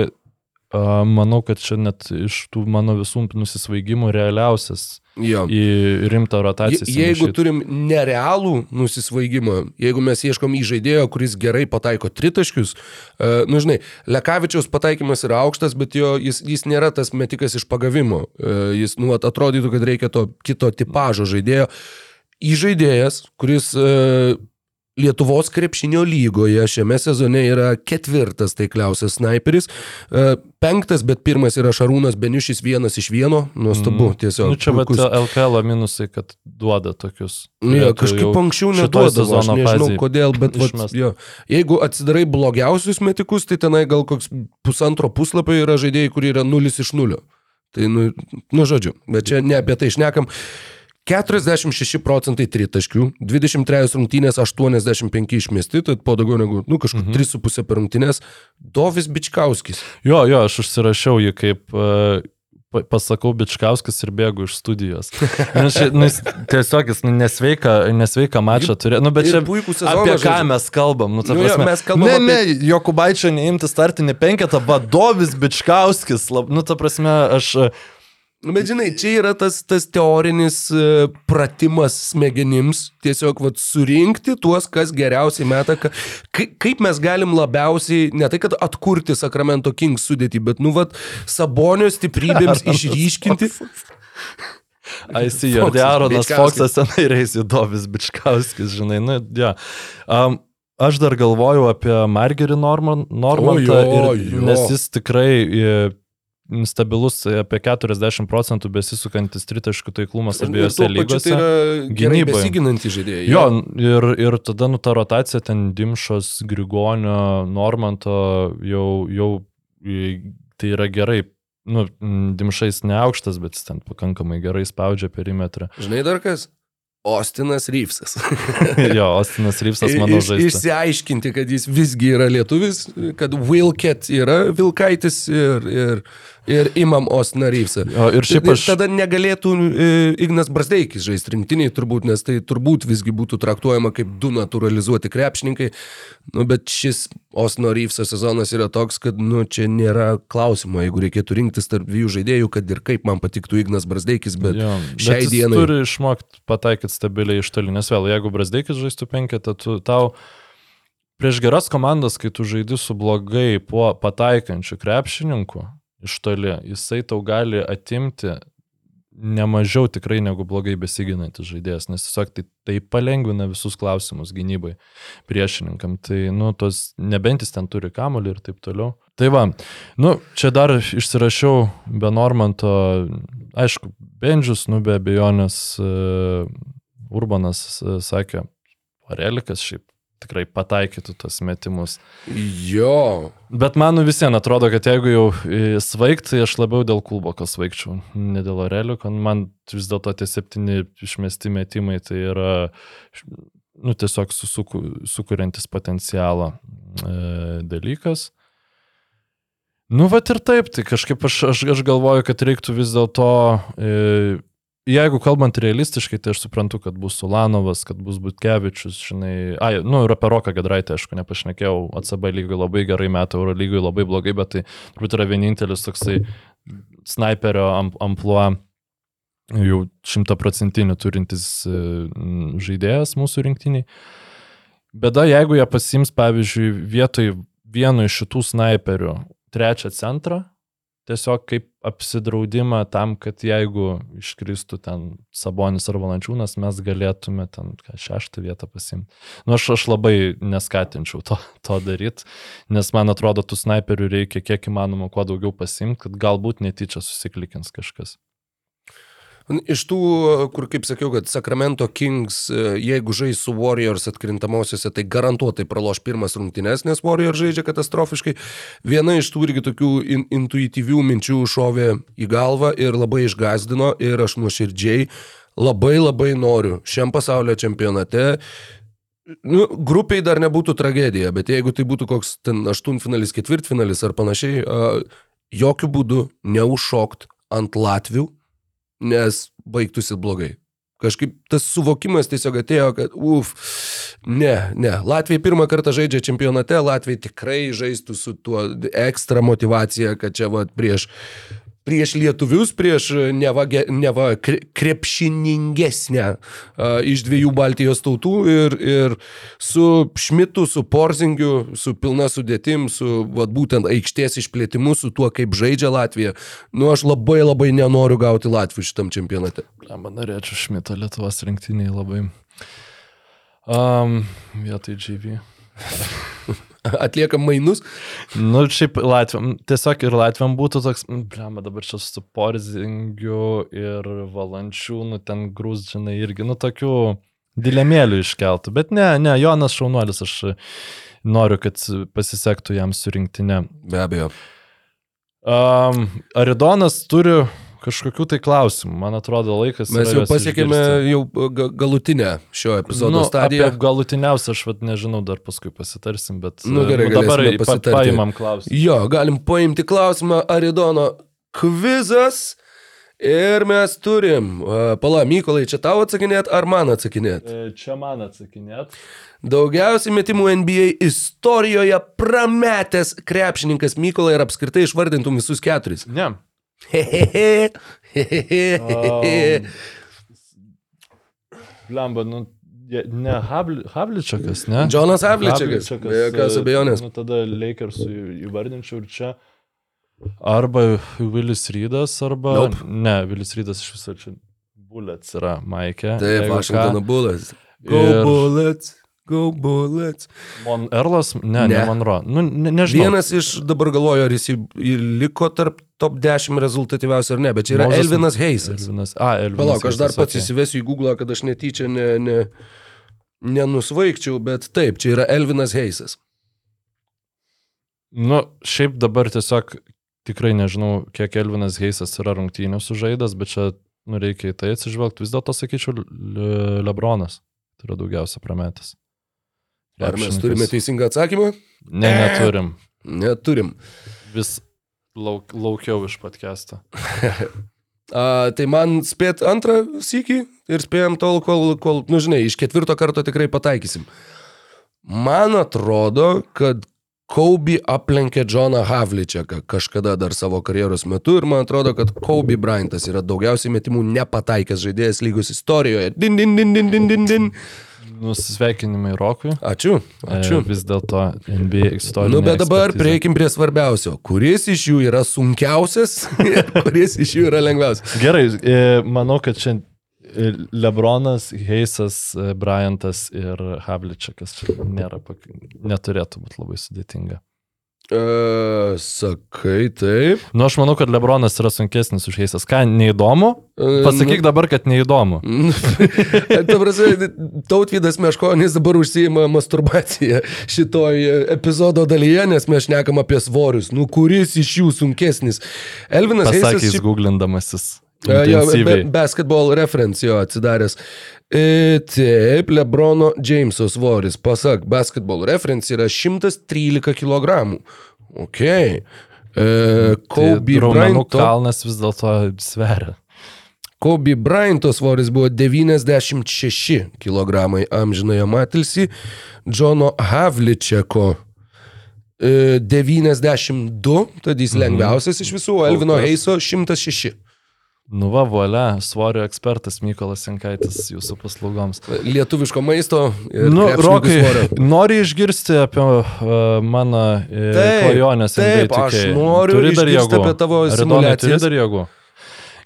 a, manau, kad čia net iš tų mano visų nusisvaigimų realiausias jo. į rimtą rotaciją. Je, jeigu įsimaišyt. turim nerealų nusisvaigimą, jeigu mes ieškom į žaidėjo, kuris gerai pataiko tritaškius, uh, nu žinai, Lekavičiaus pataikymas yra aukštas, bet jo, jis, jis nėra tas metikas iš pagavimo. Uh, jis, nu, at- atrodytų, kad reikia to kito tipažo žaidėjo. Į žaidėjas, kuris uh, Lietuvos krepšinio lygoje šiame sezone yra ketvirtas taikliausias sniperis, uh, penktas, bet pirmas yra Šarūnas Beniušis vienas iš vieno, nuostabu, tiesiog. Nu, čia puikus. LKL minusai, kad duoda tokius. Nu, Turėtų kažkaip anksčiau šitoj neduodavo, aš nežinau kodėl, bet vat, jo, jeigu atsidarai blogiausius metikus, tai tenai gal koks pusantro puslapio yra žaidėjai, kurie yra nulis iš nulio. Tai, nu, nu žodžiu, bet čia ne apie tai šnekam. 46 procentai tritaškių, 23 rungtynės, 85 išmesti, tai po daugiau negu, nu, kažkur mhm. 3,5 per rungtynės. Dovis Bičkauskis. Jo, jo, aš užsirašiau jį kaip uh, pa- pasakau Bičkauskas ir bėgu iš studijos. Nu, ši, nu, jis, tiesiog jis nu, nesveika, nesveika mačą turėjo. Nu, bet čia sezoną apie ką mes kalbam? Nu, Nu jo, mes kalbam ne, apie- ne, Jokubaičio neimti startinį penketą, vadovis Bičkauskis. Lab, nu, ta prasme, aš... Nu, bet žinai, čia yra tas, tas teorinis e, pratimas smegenims, tiesiog vat, surinkti tuos, kas geriausiai meta, ka, kai, kaip mes galim labiausiai, ne tai kad atkurti Sacramento Kings sudėtį, bet, nu, vat, sabonio stiprybėms išryškinti. Aisi Foksas, Jordiaronas Bičkauskis. Foksas senai reisi Dovis Bičkauskis, žinai, nu, ja. Um, aš dar galvoju apie Margerį Norman, Normantą, O, jo, ir, jo. nes jis tikrai e, stabilus apie 40 procentų besisukantis tritaškų taiklumas abiejose lygose. Tai yra gerai gynyboje. besiginantys žaidėjai. Jo, ir, ir tada nu ta rotacija ten Dimšos, Grigonio, Normanto jau, jau tai yra gerai. Nu, Dimšais neaukštas, bet jis ten pakankamai gerai spaudžia perimetrą. Žinai dar kas? Ostinas Ryfsas. jo, Ostinas Rypsas, manau, Iš, žaidžia. išsiaiškinti, kad jis visgi yra lietuvis, kad Wilket yra Vilkaitis ir, ir, ir imam Ostiną Ryfsą. O, ir šiaip aš... Tada negalėtų e, Ignas Brasdeikis žaisti rinktiniai turbūt, nes tai turbūt visgi būtų traktuojama kaip du naturalizuoti krepšininkai. Nu, bet šis Osno Ryfso sezonas yra toks, kad nu, čia nėra klausimo, jeigu reikėtų rinktis tarp dviejų žaidėjų, kad ir kaip man patiktų Ignas Brasdeikis, bet Jo, šiai bet dienai... turi išmokti pataikyti stabiliai iš toli, nes vėl, jeigu Brasdeikis žaistų penketą, tu tau prieš geras komandas, kai tu žaidi su blogai po pataikančiu krepšininku iš toli, jisai tau gali atimti nemažiau tikrai negu blogai besiginantis žaidėjas, nes tiesiog tai, tai palengvina visus klausimus gynybai priešininkam. Tai, nu, tos, nebent jis ten turi kamolį ir taip toliau. Tai va, nu, čia dar išsirašiau be Normanto, aišku, Bendžius, nu, be abejonės, uh, Urbanas uh, sakė, Orelikas šiaip tikrai pataikytų tos metimus. Jo, Bet man nu visiems atrodo, kad jeigu jau svaigti, tai aš labiau dėl Kulboko svaigčiau, ne dėl Oreliko. Man vis dėlto tie septyni išmesti metimai tai yra nu, tiesiog susuku, sukuriantis potencialą e, dalykas. Nu, va ir taip, tai kažkaip aš, aš, aš galvoju, kad reiktų vis dėlto, e, jeigu kalbant realistiškai, tai aš suprantu, kad bus Sulanovas, kad bus Butkevičius, žinai, ai, nu ir apie Roką Gedraitę, aišku, nepašnekėjau, ACB lygiai labai gerai metų, Euro lygiai labai blogai, bet tai turbūt yra vienintelis toksai sniperio am, ampluo jau šimtaprocentinių turintis e, žaidėjas mūsų rinktiniai. Bėda, jeigu jie pasims, pavyzdžiui, vietoj vieno iš šitų snaiperių trečią centrą, tiesiog kaip apsidraudimą tam, kad jeigu iškristų ten Sabonis ar Valančiūnas, mes galėtume ten ką, šeštą vietą pasimti. Nu, aš, aš labai neskatinčiau to, to daryti, nes man atrodo, tų snaiperių reikia kiek įmanoma kuo daugiau pasimti, kad galbūt netyčia susiklikins kažkas. Iš tų, kur, kaip sakiau, kad Sacramento Kings, e, jeigu žais su Warriors atkrintamosiose, tai garantuotai praloš pirmas rungtynes, nes Warriors žaidžia katastrofiškai. Viena iš tų irgi tokių in, intuityvių minčių šovė į galvą ir labai išgazdino ir aš nuoširdžiai labai labai noriu šiam pasaulio čempionate. Nu, grupiai dar nebūtų tragedija, bet jeigu tai būtų koks ten aštuntfinalis, ketvirtfinalis ar panašiai, jokių būdų neužšokt ant Latvių, nes baigtųsi blogai. Kažkaip tas suvokimas tiesiog atėjo, kad uf, ne, ne, Latvija pirmą kartą žaidžia čempionate, Latvija tikrai žaistų su tuo ekstra motivacija, kad čia va prieš, prieš lietuvius, prieš neva, ge- neva kre- krepšiningesnę uh, iš dviejų Baltijos tautų ir, ir su Šmitu, su Porzingiu, su pilna sudėtim, su vat, būtent aikštės išplėtimu, su tuo, kaip žaidžia Latvija. Nu, aš labai labai nenoriu gauti Latvijų šitam čempionate. Man norėčiau šmitą Lietuvos rinktiniai labai. Um, vietoj GV. Atliekam mainus. Nu, šiaip Latviam, tiesiog ir Latviam būtų toks, blema, dabar čia su Porzingiu ir Valančiūnu, ten grūzdžinai irgi, nu, tokių dilemėlių iškeltų. Bet ne, ne, Jonas Šaunuolis, aš noriu, kad pasisektų jam surinktinę. Be abejo. Um, Aridonas turi kažkokių tai klausimų. Man atrodo, laikas. Mes jau pasiekėme jau ga- galutinę šio epizodo nu, stadiją. Apie galutiniausią aš vad nežinau, dar paskui pasitarsim, bet Nu, gerai, dabar galėsime pa- paimam klausimą. Jo, galim paimti klausimą Aridono kvizas. Ir mes turim, a, pala, Mykolai, čia tau atsakinėt ar man atsakinėt? E, Čia man atsakinėt. Daugiausiai metimų NBA istorijoje prametęs krepšininkas Mykolai ir apskritai išvardintum visus keturis. Ne. Hehehe, hehehe. Lemba, nu, je- ne Habli, Havličakas, ne? Džonas Havličiakas, Havličakas, be jokios e, abejonės. Nu, tada Lakersų įvardinčiau ir čia. Arba Willis Rydas, arba... Nope. Ne, Willis Rydas iš viso čia. Bullets yra Maikė. Taip. Vašingtono bulas. Go Ir- bullets, go bullets. Mon Erlas, ne, ne, Ne. Monro. Nu, ne, nežinau. Vienas iš dabar galvoju, ar jis liko tarp top 10 rezultatyviausių ar ne, bet čia yra Mozes- Elvinas Heisas. Elvinas. A, Elvinas. Palauk, aš dar pats okei. įsivesiu į Google, kad aš netyčia ne, ne, nenusvaigčiau, bet taip, čia yra Elvinas Heisas. Nu, šiaip dabar tiesiog tikrai nežinau, kiek Elvinas Heisas yra rungtynių sužaidas, bet čia nu, reikia į tai atsižvelgti. Vis dėlto sakyčiau Le Lebronas. Tai yra daugiausia prametęs. Ar mes turime teisingą atsakymą? Ne, neturim. Neturim. Vis lauk, laukiau iš podcast'o. A, tai man spėt antrą sykį ir spėjom tol, kol, kol, nu žinai, iš ketvirto karto tikrai pataikysim. Man atrodo, kad Kobe aplenkė Džoną Havličiaką kažkada dar savo karjeros metu ir man atrodo, kad Kobe Bryantas yra daugiausiai metimų nepataikęs žaidėjas lygos istorijoje. Din, din, din, din, din, din, din. Nusisveikinimai Rokui. Ačiū, ačiū. E, vis dėlto NBA istorija. Nu, bet dabar prieikim prie svarbiausio. Kuris iš jų yra sunkiausias ir kuris iš jų yra lengviausias? Gerai, e, manau, kad čia e, Lebronas, Heisas, Bryantas ir Havličiakas čia nėra, neturėtų būti labai sudėtinga. Uh, sakai taip. Nu, aš manau, kad Lebronas yra sunkesnis už Heisas. Ką, neįdomu? E, Pasakyk dabar, kad neįdomu. Ta prasme, tautvydas Meškonis dabar užsijima masturbaciją šitoj epizodo dalyje, nes mes šnekam apie svorius. Nu, kuris iš jų sunkesnis? Elvinas Heisas Pasakys šiaip- googlindamasis. E, Jo, be, basketball reference jo atsidaręs. E, taip, Lebrono Jameso svoris, pasak basketball reference, yra 113 kg. Ok. E, Kobe Tai Bryanto, kalnas vis dėlto sveria. Kobe Bryanto svoris buvo 96 kg amžinojo matilsi, Džono Havličeko e, 92, tad jis Mhm. lengviausias iš visų, Elvino. Heiso 106. Nu, va, volia, svorio ekspertas Mykolas Jankaitis jūsų paslaugoms. Lietuviško maisto Nu, Rokai, nori išgirsti apie uh, mano uh, Taip, klajonės taip, aš 2K? noriu Turi dar jėgų? apie tavo Aridonai, simuliacijas. Turi dar jėgų.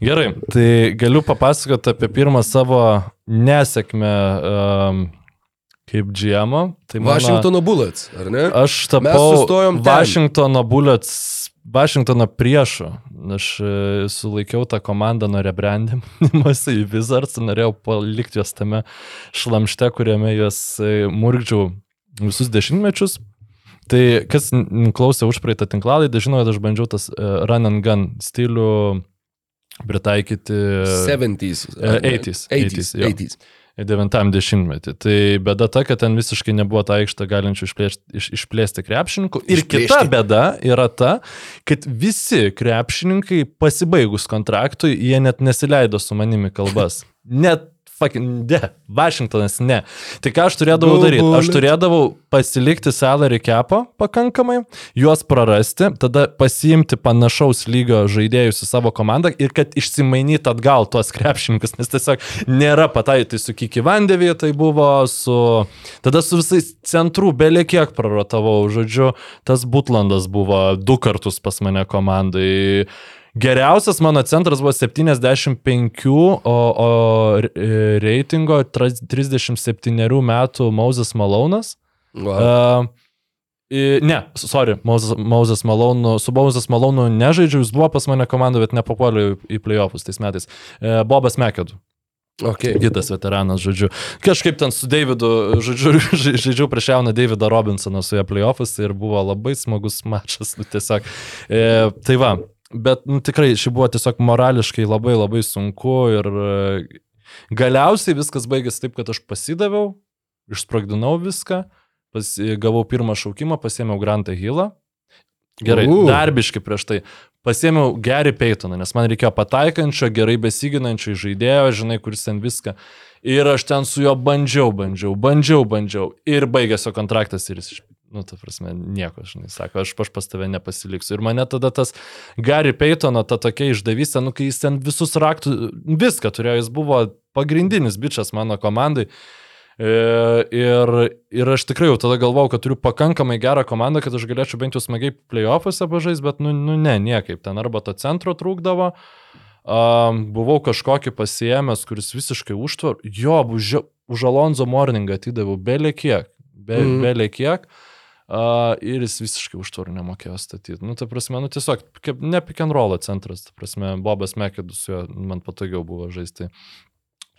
Gerai, tai galiu papasakoti apie pirmą savo nesėkmę um, kaip GM. Tai mano- Washingtono Bullets, ar ne? Aš tapau. Vašingtono Bullets, Vašingtono priešu. Aš e, sulaikiau tą komandą nuo rebrandinimuose į Wizards, norėjau palikti juos tame šlamšte, kuriame juos e, murgdžiau visus dešimtmečius. Tai kas klausė už praeitą tinklalaidą, žino, kad aš bandžiau tas uh, run and gun stilių pritaikyti 70s. e, 80s, 80s. 80s, jo. 80s. 90-metį. Tai bėda ta, kad ten visiškai nebuvo ta aikštė galinčių išplėšti, iš, išplėsti krepšininkų. Ir Išplėšti. kita bėda yra ta, kad visi krepšininkai pasibaigus kontraktui, jie net nesileido su manimi kalbas. Net fucking, ne, Vašingtonas ne. Tai ką aš turėdavau Go daryti? Aš turėdavau pasilikti salary capą pakankamai, juos prarasti, tada pasiimti panašaus lygio žaidėjus į savo komandą ir kad išsimainyti atgal tuos krepšininkus, nes tiesiog nėra patai, tai su Kiki Vandevė tai buvo, su... Tada su visais centrų belė kiek praratavau, žodžiu, tas Butlandas buvo du kartus pas mane komandai. Geriausias mano centras buvo 75, o, o e, reitingo tra- 37 metų Moses Malonas. Wow. Uh, ne, sorry, Moses Malonu, su Moses Malonu nežaidžiu, jis buvo pas mane komandoje, bet nepapuolė į playoffus tais metais. Uh, Bobas Mekedu, Okay. kitas veteranas, žodžiu. Kažkaip ten su Davidu, žodžiu, ža- žaidžiau prieš jauną Davidą Robinsoną su jo playoffus ir buvo labai smagus mačas, nu, tiesiog. E, tai va, bet nu, tikrai ši buvo tiesiog morališkai labai labai sunku ir e, galiausiai viskas baigėsi taip, kad aš pasidaviau, išsprogdinau viską, pas, gavau pirmą šaukimą, pasėmiau Grantą Hillą. Gerai, U. darbiškai prieš tai. Pasėmiau Gary Paytoną, nes man reikėjo pataikančio, gerai besiginančio žaidėjo, žinai, kuris ten viską. Ir aš ten su juo bandžiau, bandžiau, bandžiau, bandžiau. Ir baigėsi kontraktas ir jis, nu, ta prasme, nieko, žinai, sako, aš, aš pas tave nepasiliksiu. Ir mane tada tas Gary Paytono, ta tokia išdavystė, nu, kai jis ten visus raktų, viską turėjo, jis buvo pagrindinis bičias mano komandai. E, Ir, ir aš tikrai jau tada galvojau, kad turiu pakankamai gerą komandą, kad aš galėčiau bent jau smagiai playoffuose pažaisti, bet nu, nu ne, niekaip. Ten arba to centro trūkdavo, um, buvau kažkokį pasiemęs, kuris visiškai užtvar. Jo, už, už Alonso Morningą atidaviau belė kiek. Be, mm. Belė kiek. Uh, ir jis visiškai užtvarų nemokėjo statyti. Nu, ta prasme, nu tiesiog, kaip ne pick and roll centras, ta prasme, Bobas Mekėdus su juo man patogiau buvo žaisti.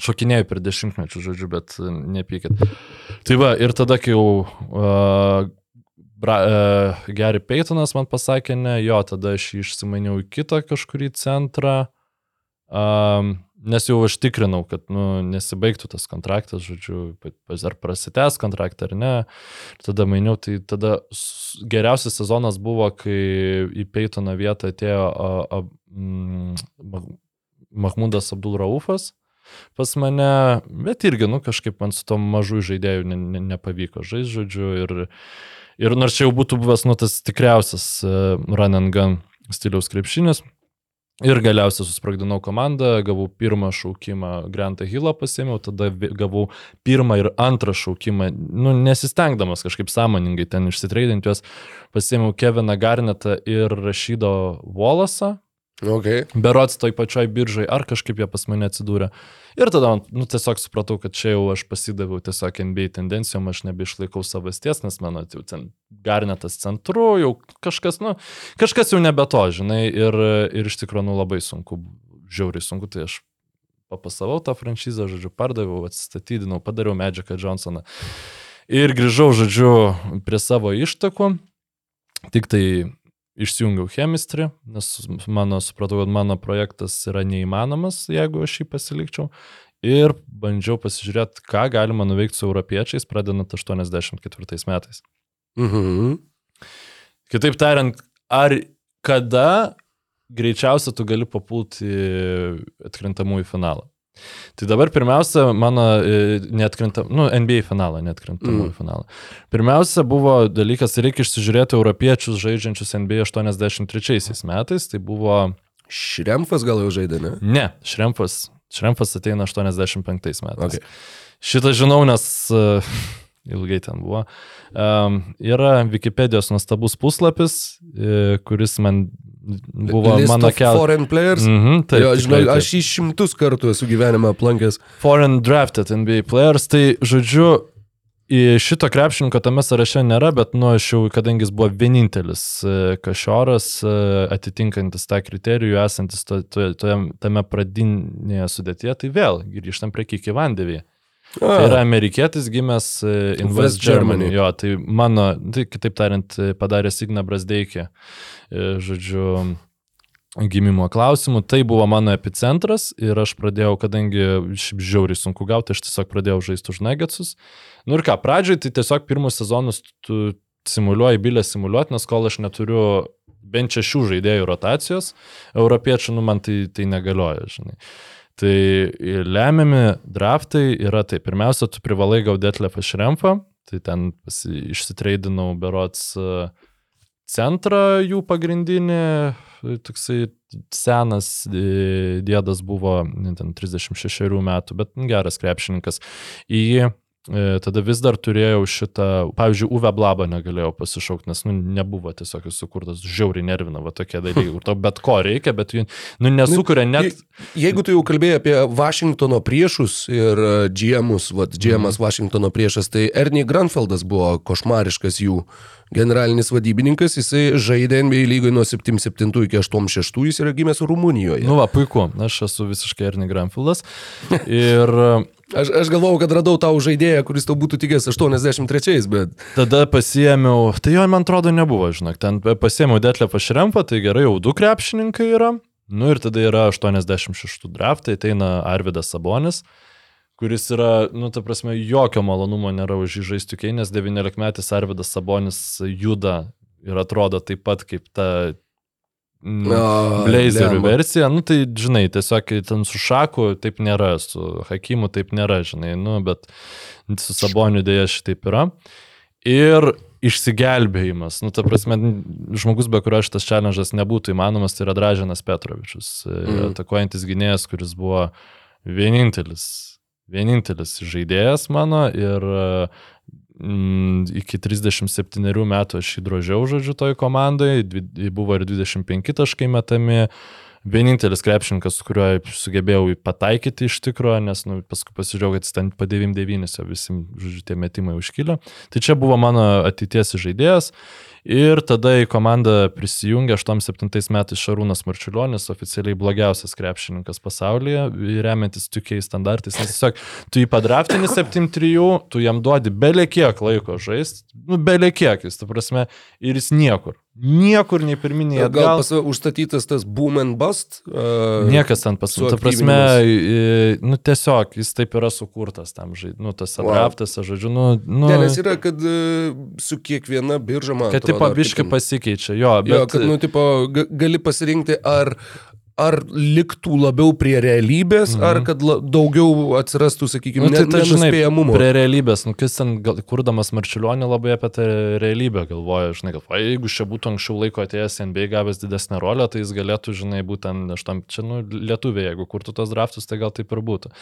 Šokinėjau per dešimtmečių, žodžiu, bet e, nepykit. Tai va, ir tada, kai jau uh, bra, uh, Gary Paytonas man pasakė, ne, jo, tada aš jį išsimaniau į kitą kažkurį centrą, um, nes jau aš tikrinau, kad nu, nesibaigtų tas kontraktas, žodžiu, ar prasitęs kontraktą ar ne. Ir tada maniau, tai tada geriausias sezonas buvo, kai į Paytono vietą atėjo a, a, mm, Mah- Mahmudas Abdul Raufas pas mane, bet irgi, nu, kažkaip man su tom mažų žaidėjų ne, ne, nepavyko žaisti, žodžiu, ir, ir nors čia jau būtų buvęs, nu, tas tikriausias uh, run and gun stiliaus krepšinis. Ir galiausiai susprogdinau komandą, gavau pirmą šaukimą, Grantą Hillą pasėmiau, tada gavau pirmą ir antrą šaukimą, nu, nesistengdamas kažkaip sąmoningai ten išsitreidinti juos, pasėmiau Keviną Garnetą ir Rašydo Volasą, Okay. berots toj pačioj biržai, ar kažkaip jie pas mane atsidūrė. Ir tada, man, nu, tiesiog supratau, kad čia jau aš pasidaviau tiesiog NBA tendencijom, aš nebeišlaikau savasties, nes mano jau ten garnetas centru, jau kažkas, nu, kažkas jau nebe to, žinai, ir, ir iš tikrųjų, nu, labai sunku, žiauriai sunku, tai aš papasavau tą franšizę, žodžiu, pardaviau, atsistatydinau, padariau Medžiką Johnsoną. Ir grįžau, žodžiu, prie savo ištakų, tik tai išsijungiau chemistrį, nes mano, supratau, kad mano projektas yra neįmanomas, jeigu aš jį pasilikčiau. Ir bandžiau pasižiūrėti, ką galima nuveikti su europiečiais, pradedant 84 metais. Mhm. Kitaip tariant, ar kada greičiausia tu gali papulti atkrintamųjų finalą? Tai dabar pirmiausia, mano e, neatkrintam, nu, NBA finalą, neatkrintamųjų Mm. finalą. Pirmiausia buvo dalykas, reikia išsižiūrėti europiečius žaidžiančius NBA 83 metais, tai buvo, Šremfas gal jau žaidė, ne? ne, Šremfas, Šremfas ateina 85 metais. Okay. Šitą žinau, nes uh, ilgai ten buvo. Um, yra Wikipedijos nuostabus puslapis, uh, kuris man buvo List mano kelias. Foreign players. Mhm, taip, jo, tikrai taip. aš jį šimtus kartų esu gyvenime aplankęs. Foreign drafted NBA players, tai žodžiu, šito krepšininko tame sąraše nėra, bet nu aš jau, kadangi jis buvo vienintelis e, kažoras e, atitinkantis tą kriterijų, esantis to, to, to, tame pradinėje sudėtyje, tai vėl grįžtam prie Kiki Vandevį. Tai yra amerikietis gimęs e, in West West Germany. Germany. Jo, tai mano, tai kitaip tariant, e, padarė Signa Brasdeikė, e, žodžiu, gimimo klausimų. Tai buvo mano epicentras ir aš pradėjau, kadangi šiaip žiauriai sunku gauti, aš tiesiog pradėjau žaisti už Negetsus. Nu ir ką, pradžioj tai tiesiog pirmus sezonus tu simuliuoji bilę simuliuoti, nes kol aš neturiu bent šešių žaidėjų rotacijos, europiečių, nu man tai, tai negalioja, žinai. Tai lemiami draftai yra tai, pirmiausia, tu privalai gauti Detlefą Šremfą, tai ten išsitreidinau berots e, centrą jų pagrindinį, toksai senas e, dėdas buvo, ten 36 metų, bet geras krepšininkas. Į jį tada vis dar turėjau šitą, pavyzdžiui, UV blabą negalėjau pasišaukti, nes nu, nebuvo tiesiog sukurtas, žiauriai nervina, va tokie dalykai, kur tau bet ko reikia, bet jų nu, nesukuria net... Je- Jeigu tu jau kalbėjai apie Vašingtono priešus ir e, GM'us, vat GM'as Mhm. Vašingtono priešas, tai Ernie Granfeldas buvo košmariškas jų generalinis vadybininkas, jisai žaidė NBA lygoje nuo 77 iki 86, jis yra gimęs Rumunijoje. Nu, va, puiku, aš esu visiškai Ernie Granfieldas. Ir Aš, aš galvojau, kad radau tau žaidėją, kuris tau būtų tikęs 83, bet... Tada pasiėmiau, tai jo man atrodo nebuvo, žinok, ten pasiėmiau Detlefą Šrempą, tai gerai, jau du krepšininkai yra. Nu ir tada yra 86 draftai, ateina Arvidas Sabonis, kuris yra, nu, ta prasme, jokio malonumo nėra už jį žaisti tokiai, nes 19 metais Arvidas Sabonis juda ir atrodo taip pat kaip ta Blazerių lemba. versija, nu tai žinai, tiesiog ten su Šaku taip nėra, su Hakimu taip nėra, žinai, nu, bet su Saboniu dėja šitaip yra. Ir išsigelbėjimas, nu, ta prasme, žmogus, be kurio šitas challenge'as nebūtų įmanomas, tai yra Dražinas Petrovičius, Mhm. mm. atakuojantis gynėjas, kuris buvo vienintelis, vienintelis žaidėjas mano ir mm, iki 37 metų aš jį drožiau, žodžiu, toj komandai, buvo ir 25 taškai metami. Vienintelis krepšininkas, su kuriuo sugebėjau pataikyti iš tikrųjų, nes nu, paskui pasižiūrėjau, kad jis ten po 9-9 jau visi, žodžiu, tie metimai užkilė. Tai čia buvo mano ateities žaidėjas. Ir tada į komandą prisijungė 87 metais Šarūnas Marčiulionis, oficialiai blogiausias krepšininkas pasaulyje, remiantis tokiais standartais. Nes tiesiog tu jį padraftini 7-3, tu jam duodi belė kiek laiko žaisti, nu belė kiek jis, ta prasme, ir jis niekur. Niekur nei pirminiai Gal atgal. pas užstatytas tas boom and bust? Uh, Niekas ten pas mus. Ta prasme, i- nu tiesiog jis taip yra sukurtas tam žaidimui. Nu, tas Wow. draftas, žodžiu, nu... nu Ne, nes yra, kad e, su kiekviena birža man. kad atrodo, tipo biški pasikeičia, jo, bet... Jo, kad, nu, tipo, ga- gali pasirinkti, ar, ar liktų labiau prie realybės, mhm. ar kad la, daugiau atsirastų, sakykime, Nu, tai, tai nenuspėjamumo. prie realybės, nu, kas ten, gal, kurdamas Marčiulionį labai apie tą realybę galvoja, žinai, kad va, jeigu čia būtų anksčiau laiko atėjęs NBA gavęs didesnę rolę, tai jis galėtų, žinai, būtent, aš tam, čia, nu, lietuviai, jeigu kurtų tos draftus, tai gal taip ir būtų.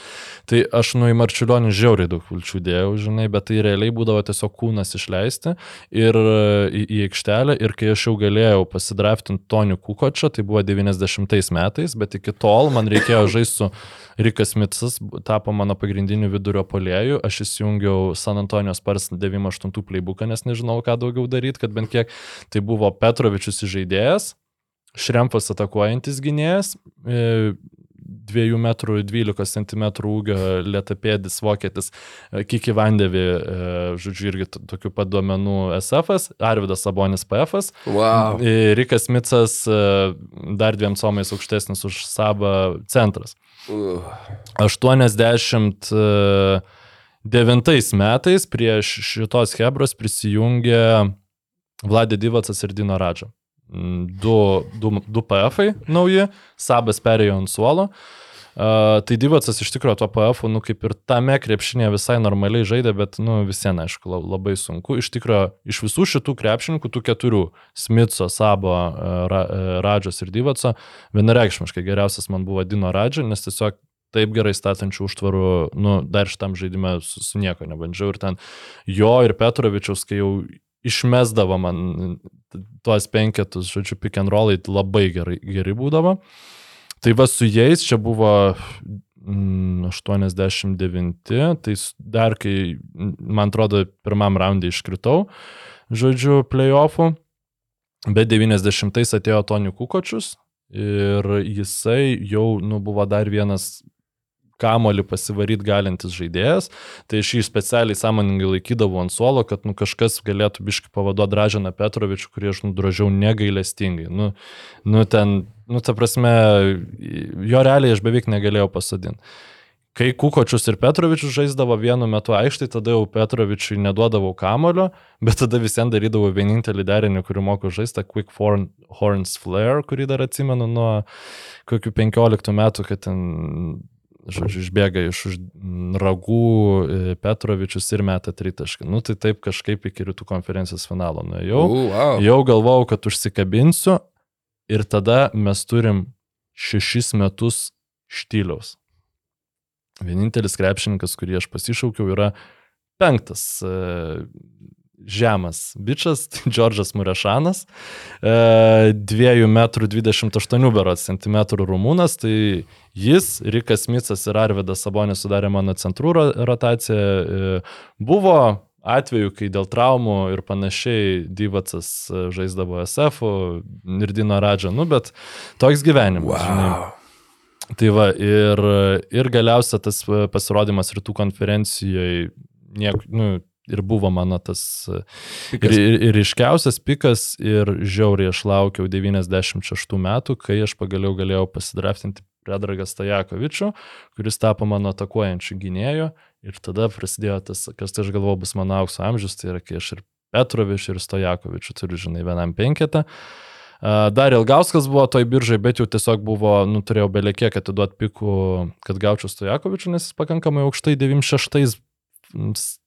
Tai aš, nu, į Marčiulionį žiauriai daug vilčių dėjau, žinai, bet tai realiai būdavo tiesiog kūnas išleisti ir e, į, į aikštelę, ir kai aš jau galėjau pasidraftinti Tonių Kukočą, tai buvo 90 metais, bet iki tol man reikėjo žaisti su Rikas Mitsas, tapo mano pagrindiniu vidurio polėjų, aš įsijungiau San Antonijos Spars 98 playbooką, nes nežinau, ką daugiau daryti, kad bent kiek tai buvo Petrovičius žaidėjas, Šrempas atakuojantis gynėjas, 2 m 12 cm ūgio lietapėdis vokietis, e, Kiki Vandevi, e, žodžiu, irgi tokių pat duomenų SF, Arvidas Sabonis PF, Wow. e, Rikas Mitsas e, dar dviem somais aukštesnis už Sabą centras. Uh. 89 metais prie šitos Hebros prisijungė Vladė Divacas ir Dino Radža. Du, du, du PF-ai nauji, Sabas perėjo ant suolo. Uh, tai Divacas iš tikrųjų to PF, nu kaip ir tame krepšinėje visai normaliai žaidė, bet nu visiems, aišku, la- labai sunku. Iš tikrųjų, iš visų šitų krepšininkų, tų keturių - Smitso, Sabo, Ra, Radžos ir Divaco, vienareikšmiškai geriausias man buvo Dino Radža, nes tiesiog taip gerai statančių užtvarų, nu, dar šitam žaidimui su, su nieko nebandžiau. Ir ten jo ir Petrovičiaus, kai jau išmesdavo man tuos penketus, žodžiu, pick and rollai labai gerai, gerai būdavo. Tai va su jais čia buvo mm, 89, tai s- dar kai, mm, man atrodo, pirmam raundai iškritau, žodžiu, playoffų, bet 90-ais atėjo Tonių Kukočius ir jisai jau, nu, buvo dar vienas kamolį pasivaryti galintis žaidėjas, tai aš jį specialiai sąmoningai laikydavau ant suolo, kad nu, kažkas galėtų biškai pavaduoti Dražiną Petrovičių, kurį aš nudražiau negailestingai. Nu, nu ten, nu ta prasme, jo realiai aš beveik negalėjau pasadinti. Kai Kukočius ir Petrovičius žaisdavo vienu metu aikštai, tada jau Petrovičiui neduodavau kamulio, bet tada visiems darydavau vienintelį derinį, kurį moku žaisti, Quick Horn, Horns Flare, kurį dar atsimenu nuo kokių 15 metų, kad ten žodžiu, išbėga iš už ragų e, Petrovičius ir meta tritašką. Nu, tai taip kažkaip iki rytų konferencijos finalo nuėjau. Uh, wow. Jau galvojau, kad užsikabinsiu ir tada mes turim šešis metus štyliaus. Vienintelis krepšininkas, kurį aš pasišaukiau, yra penktas e, žemas bičias, Džordžas Murešanas, e, 2 m 28 berots cm rumūnas, tai jis, Rikas Micas ir Arvidas Sabonis sudarė mano centrų ro- rotaciją. E, buvo atveju, kai dėl traumų ir panašiai Dyvacas e, žaisdavo SF ir Dino Radžą, nu bet toks gyvenimas. žinai. Wow. Tai va, ir, ir galiausia tas pasirodymas rytų konferencijoje niek, nu, ir buvo mano tas ir, ir, ir iškiausias pikas ir žiauriai aš laukiau 96 metų, kai aš pagaliau galėjau pasidraftinti Predragą Stajakovičių, kuris tapo mano atakuojančių gynėjų ir tada prasidėjo tas, kas tai aš galvoju bus mano aukso amžius, tai yra kai aš ir Petrovičių ir Stojakovičių turiu, žinai, vienam penketą. Dar Ilgauskas buvo toj biržai, bet jau tiesiog buvo, nu, turėjau beliekiek atiduoti pikų, kad gaučiau Stojakovičių, nes jis pakankamai aukštai 96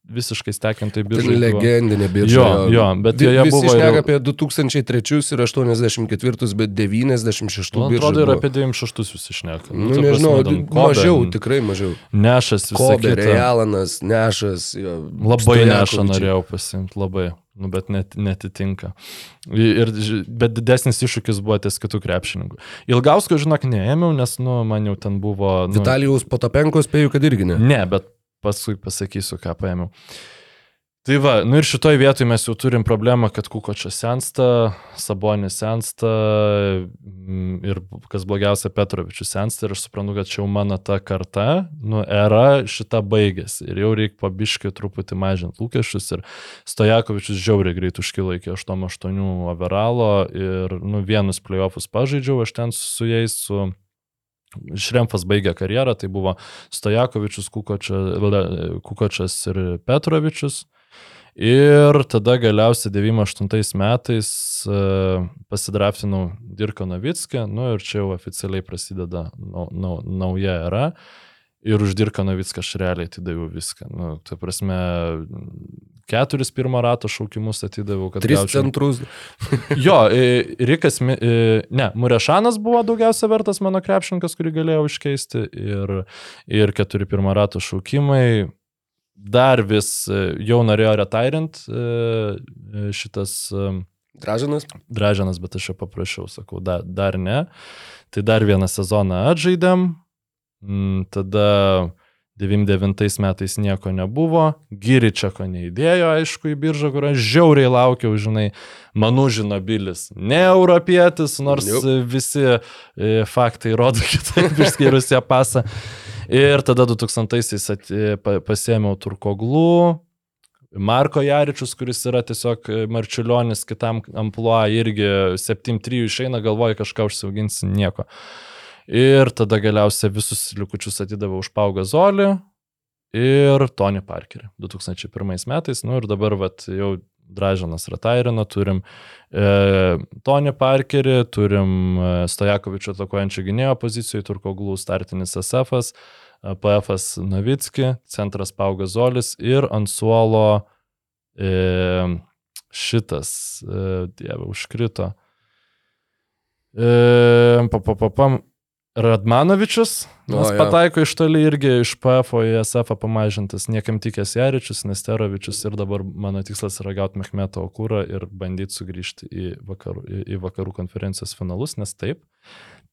visiškai stekintoj Tai biržai. buvo. legendinė birža. Jo, jo, bet joje Visi buvo šneka ir- apie 2003 ir 84, bet 96 Man birža. atrodo, ir apie 96 visi šneka. Nu, ta nežinau, prasme, Kobe, mažiau, tikrai mažiau. Nešas visą Kobe, kitą. Realanas, Nešas. Jo, Labai nešą norėjau pasimti, labai. Nu, bet net, netitinka. Ir, bet didesnis iššūkis buvo ties kitų krepšininkų. Ilgausko, žinok, neėmiau, nes, nu, man jau ten buvo... Nu, Vitalijaus Potapenko spėjau, kad irgi ne. Ne, bet paskui pasakysiu, ką paėmiau. Tai va, nu ir šitoj vietoj mes jau turim problemą, kad Kukočia sensta, Sabonis sensta mm, ir kas blogiausia, Petrovičius sensta ir aš suprantu, kad čia jau mano ta karta, nu, era šita baigėsi ir jau reikia pabiškai truputį mažinti lūkesčius ir Stojakovičius žiauriai greit užkilo iki 8-8 overalo ir, nu, vienus playoffus pažaidžiau, aš ten su jais, su Šremfas baigė karjerą, tai buvo Stojakovičius, Kukočia, Kukočias ir Petrovičius. Ir tada galiausiai 98 metais uh, pasidraftinau Dirką Novickį, nu ir čia jau oficialiai prasideda nau, nau, nauja era. Ir už Dirką Novicką aš realiai atidaviau viską. Nu, tai prasme, keturis pirmo rato šaukimus atidaviau, kad Tris gaučiau- centrus. Jo, Rikas, ne, Murešanas buvo daugiausia vertas mano krepšininkas, kurį galėjau iškeisti ir, ir keturi pirmo rato šaukimai. Dar vis e, jau norėjo retairint e, e, šitas Dražanas. Dražanas, bet aš jo paprašiau, sakau, da, dar ne. Tai dar vieną sezoną atžaidėm, Mm, tada 99 metais nieko nebuvo, Giričiako neįdėjo, aišku, į biržą, kur aš žiauriai laukiau, žinai, manų žinobilis, ne europietis, nors e, visi e, faktai rodo kitaip, išskyrus ją pasą. Ir tada 2000-aisiais at- e, pa- pasėmiau Turkoglų, Marko Jaričius, kuris yra tiesiog e, Marčiulionis kitam ampluo, irgi 7-3 išeina, galvoja kažką užsiauginsi, nieko. Ir tada galiausiai visus likučius atidaviau už Paugą Zolį ir Tony Parkerį 2001 metais. Nu ir dabar vat, jau Dražanas retairino, turim e, Tony Parkerį, turim e, Stojakovičio atakuojančio gynėjo pozicijoje, Turkoglų startinis SF, PF Navicki, centras Paugas Zolis ir ant suolo e, šitas, e, dieve, užkrito. E, papapapam. Radmanovičius, O, nes jo. pataiko iš toli irgi iš PF į SF pamažintas, niekam tikęs Jaričius, Nesterovičius ir dabar mano tikslas yra gauti Mehmeto Okūrą ir bandyti sugrįžti į vakarų, į, į vakarų konferencijos finalus, nes taip,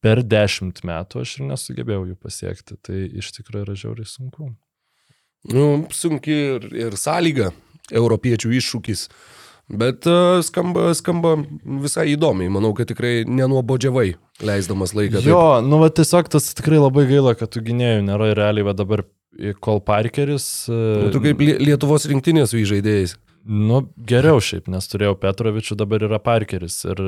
per dešimt metų aš ir nesugebėjau jų pasiekti, tai iš tikrųjų yra žiauriai sunku. Nu, sunki ir, ir sąlyga, europiečių iššūkis. Bet uh, skamba, skamba visai įdomiai. Manau, kad tikrai nenuobodžiavai, leisdamas laiką. Jo, nu va tiesiog tas tikrai labai gaila, kad tų gynėjų nėra ir realiai va dabar kol Parkeris. e, Taip. Nu, Tu kaip Lie- Lietuvos rinktinės žaidėjais. Nu, geriau šiaip, nes turėjau Petrovičių, dabar yra Parkeris. Ir,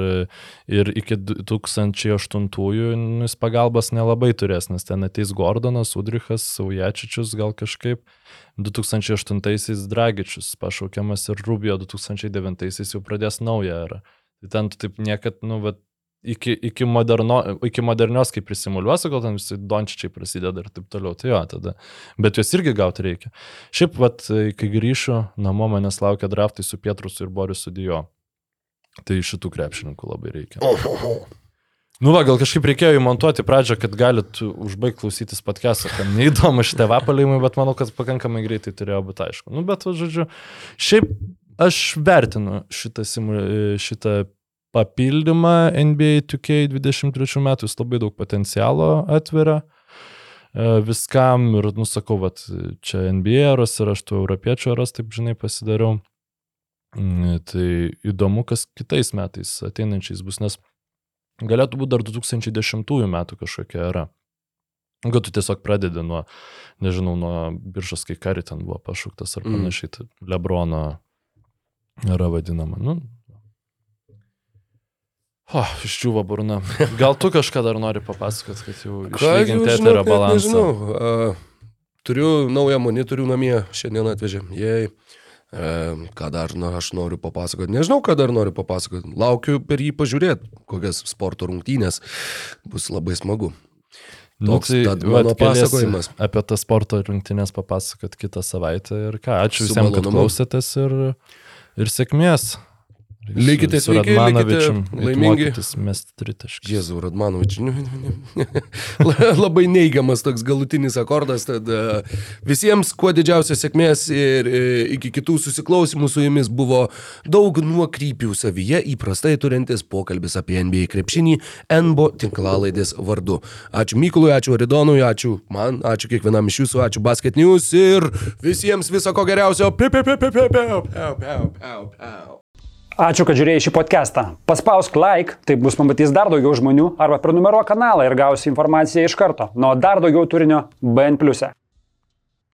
ir iki 2008-ųjų nu, jis pagalbos nelabai turės, nes ten ateis Gordonas, Udrichas, Saujačičius gal kažkaip. 2008-aisiais Dragičius pašaukiamas ir Rubio 2009-aisiais jau pradės naują erą. Tai ten tu taip niekad, nu, bet iki, iki, moderno, iki modernios, kai prisimuliuosi, gal ten visi dončičiai prasideda ir taip toliau. Tai jo, tada. Bet juos irgi gauti reikia. Šiaip, vat, kai grįšiu, namo manęs laukia draftai su Pietrusu ir Borisu Dijo. Tai šitų krepšininkų labai reikia. Nu, va, gal kažkaip reikėjo įmontuoti pradžią, kad galit užbaigti klausytis podcast'o, kam neįdomu šitie vapalimai, bet manau, kad pakankamai greitai turėjo būti aišku. Nu, bet, va, žodžiu, šiaip aš vertinu šitą, šitą papildymą NBA 2K23 metų, jis labai daug potencialo atveria e, viskam ir, nusakau, vat, čia NBA eras ir aš tų europiečių eras, taip žinai, pasidariau. Mm, Tai įdomu, kas kitais metais ateinančiais bus, nes galėtų būti dar 2010 metų kažkokia era. Gal tu tiesiog pradedi nuo, nežinau, nuo biržos, kai kari ten buvo pašauktas ar Mm. panašiai, tai Lebrono yra vadinama. Nu. O, iščiūva burna. Gal tu kažką dar nori papasakot, kad jau išlyginti eterio balansą? nežinau. A, turiu naują monitorių namie, šiandien atvežė. Jei. E, ką dar na, aš noriu papasakoti? Nežinau, ką dar noriu papasakoti. Laukiu per jį pažiūrėti, kokias sporto rungtynės. Bus labai smagu. Nu, Toks tai tad vat mano pasakojimas. Apie tas sporto rungtynės papasakot kitą savaitę ir ką. Ačiū Su visiems, kad malonumu. klausėtės ir, ir sėkmės. Likite sveiki, likite laimingi. mokytis Mest tritaškis. Jėzau, Radmanovič, nu, nu, nu. labai neigiamas toks galutinis akordas, tad e, visiems kuo didžiausios sėkmės ir e, iki kitų susiklausimų su jumis buvo daug nuokrypių savyje įprastai turintis pokalbis apie NBA krepšinį NBO tinklalaidės vardu. Ačiū Mykolui, ačiū Aridonui, ačiū man, ačiū kiekvienam iš jūsų, ačiū Basket News ir visiems viso ko geriausio. Piu, piu, piu, piu, piu, piu, piu, piu, piu, piu. Ačiū, kad žiūrėjai šį podcastą. Paspausk like, taip bus pamatys dar daugiau žmonių, arba prenumeruok kanalą ir gausi informaciją iš karto. Nuo dar daugiau turinio BN ⁇. e.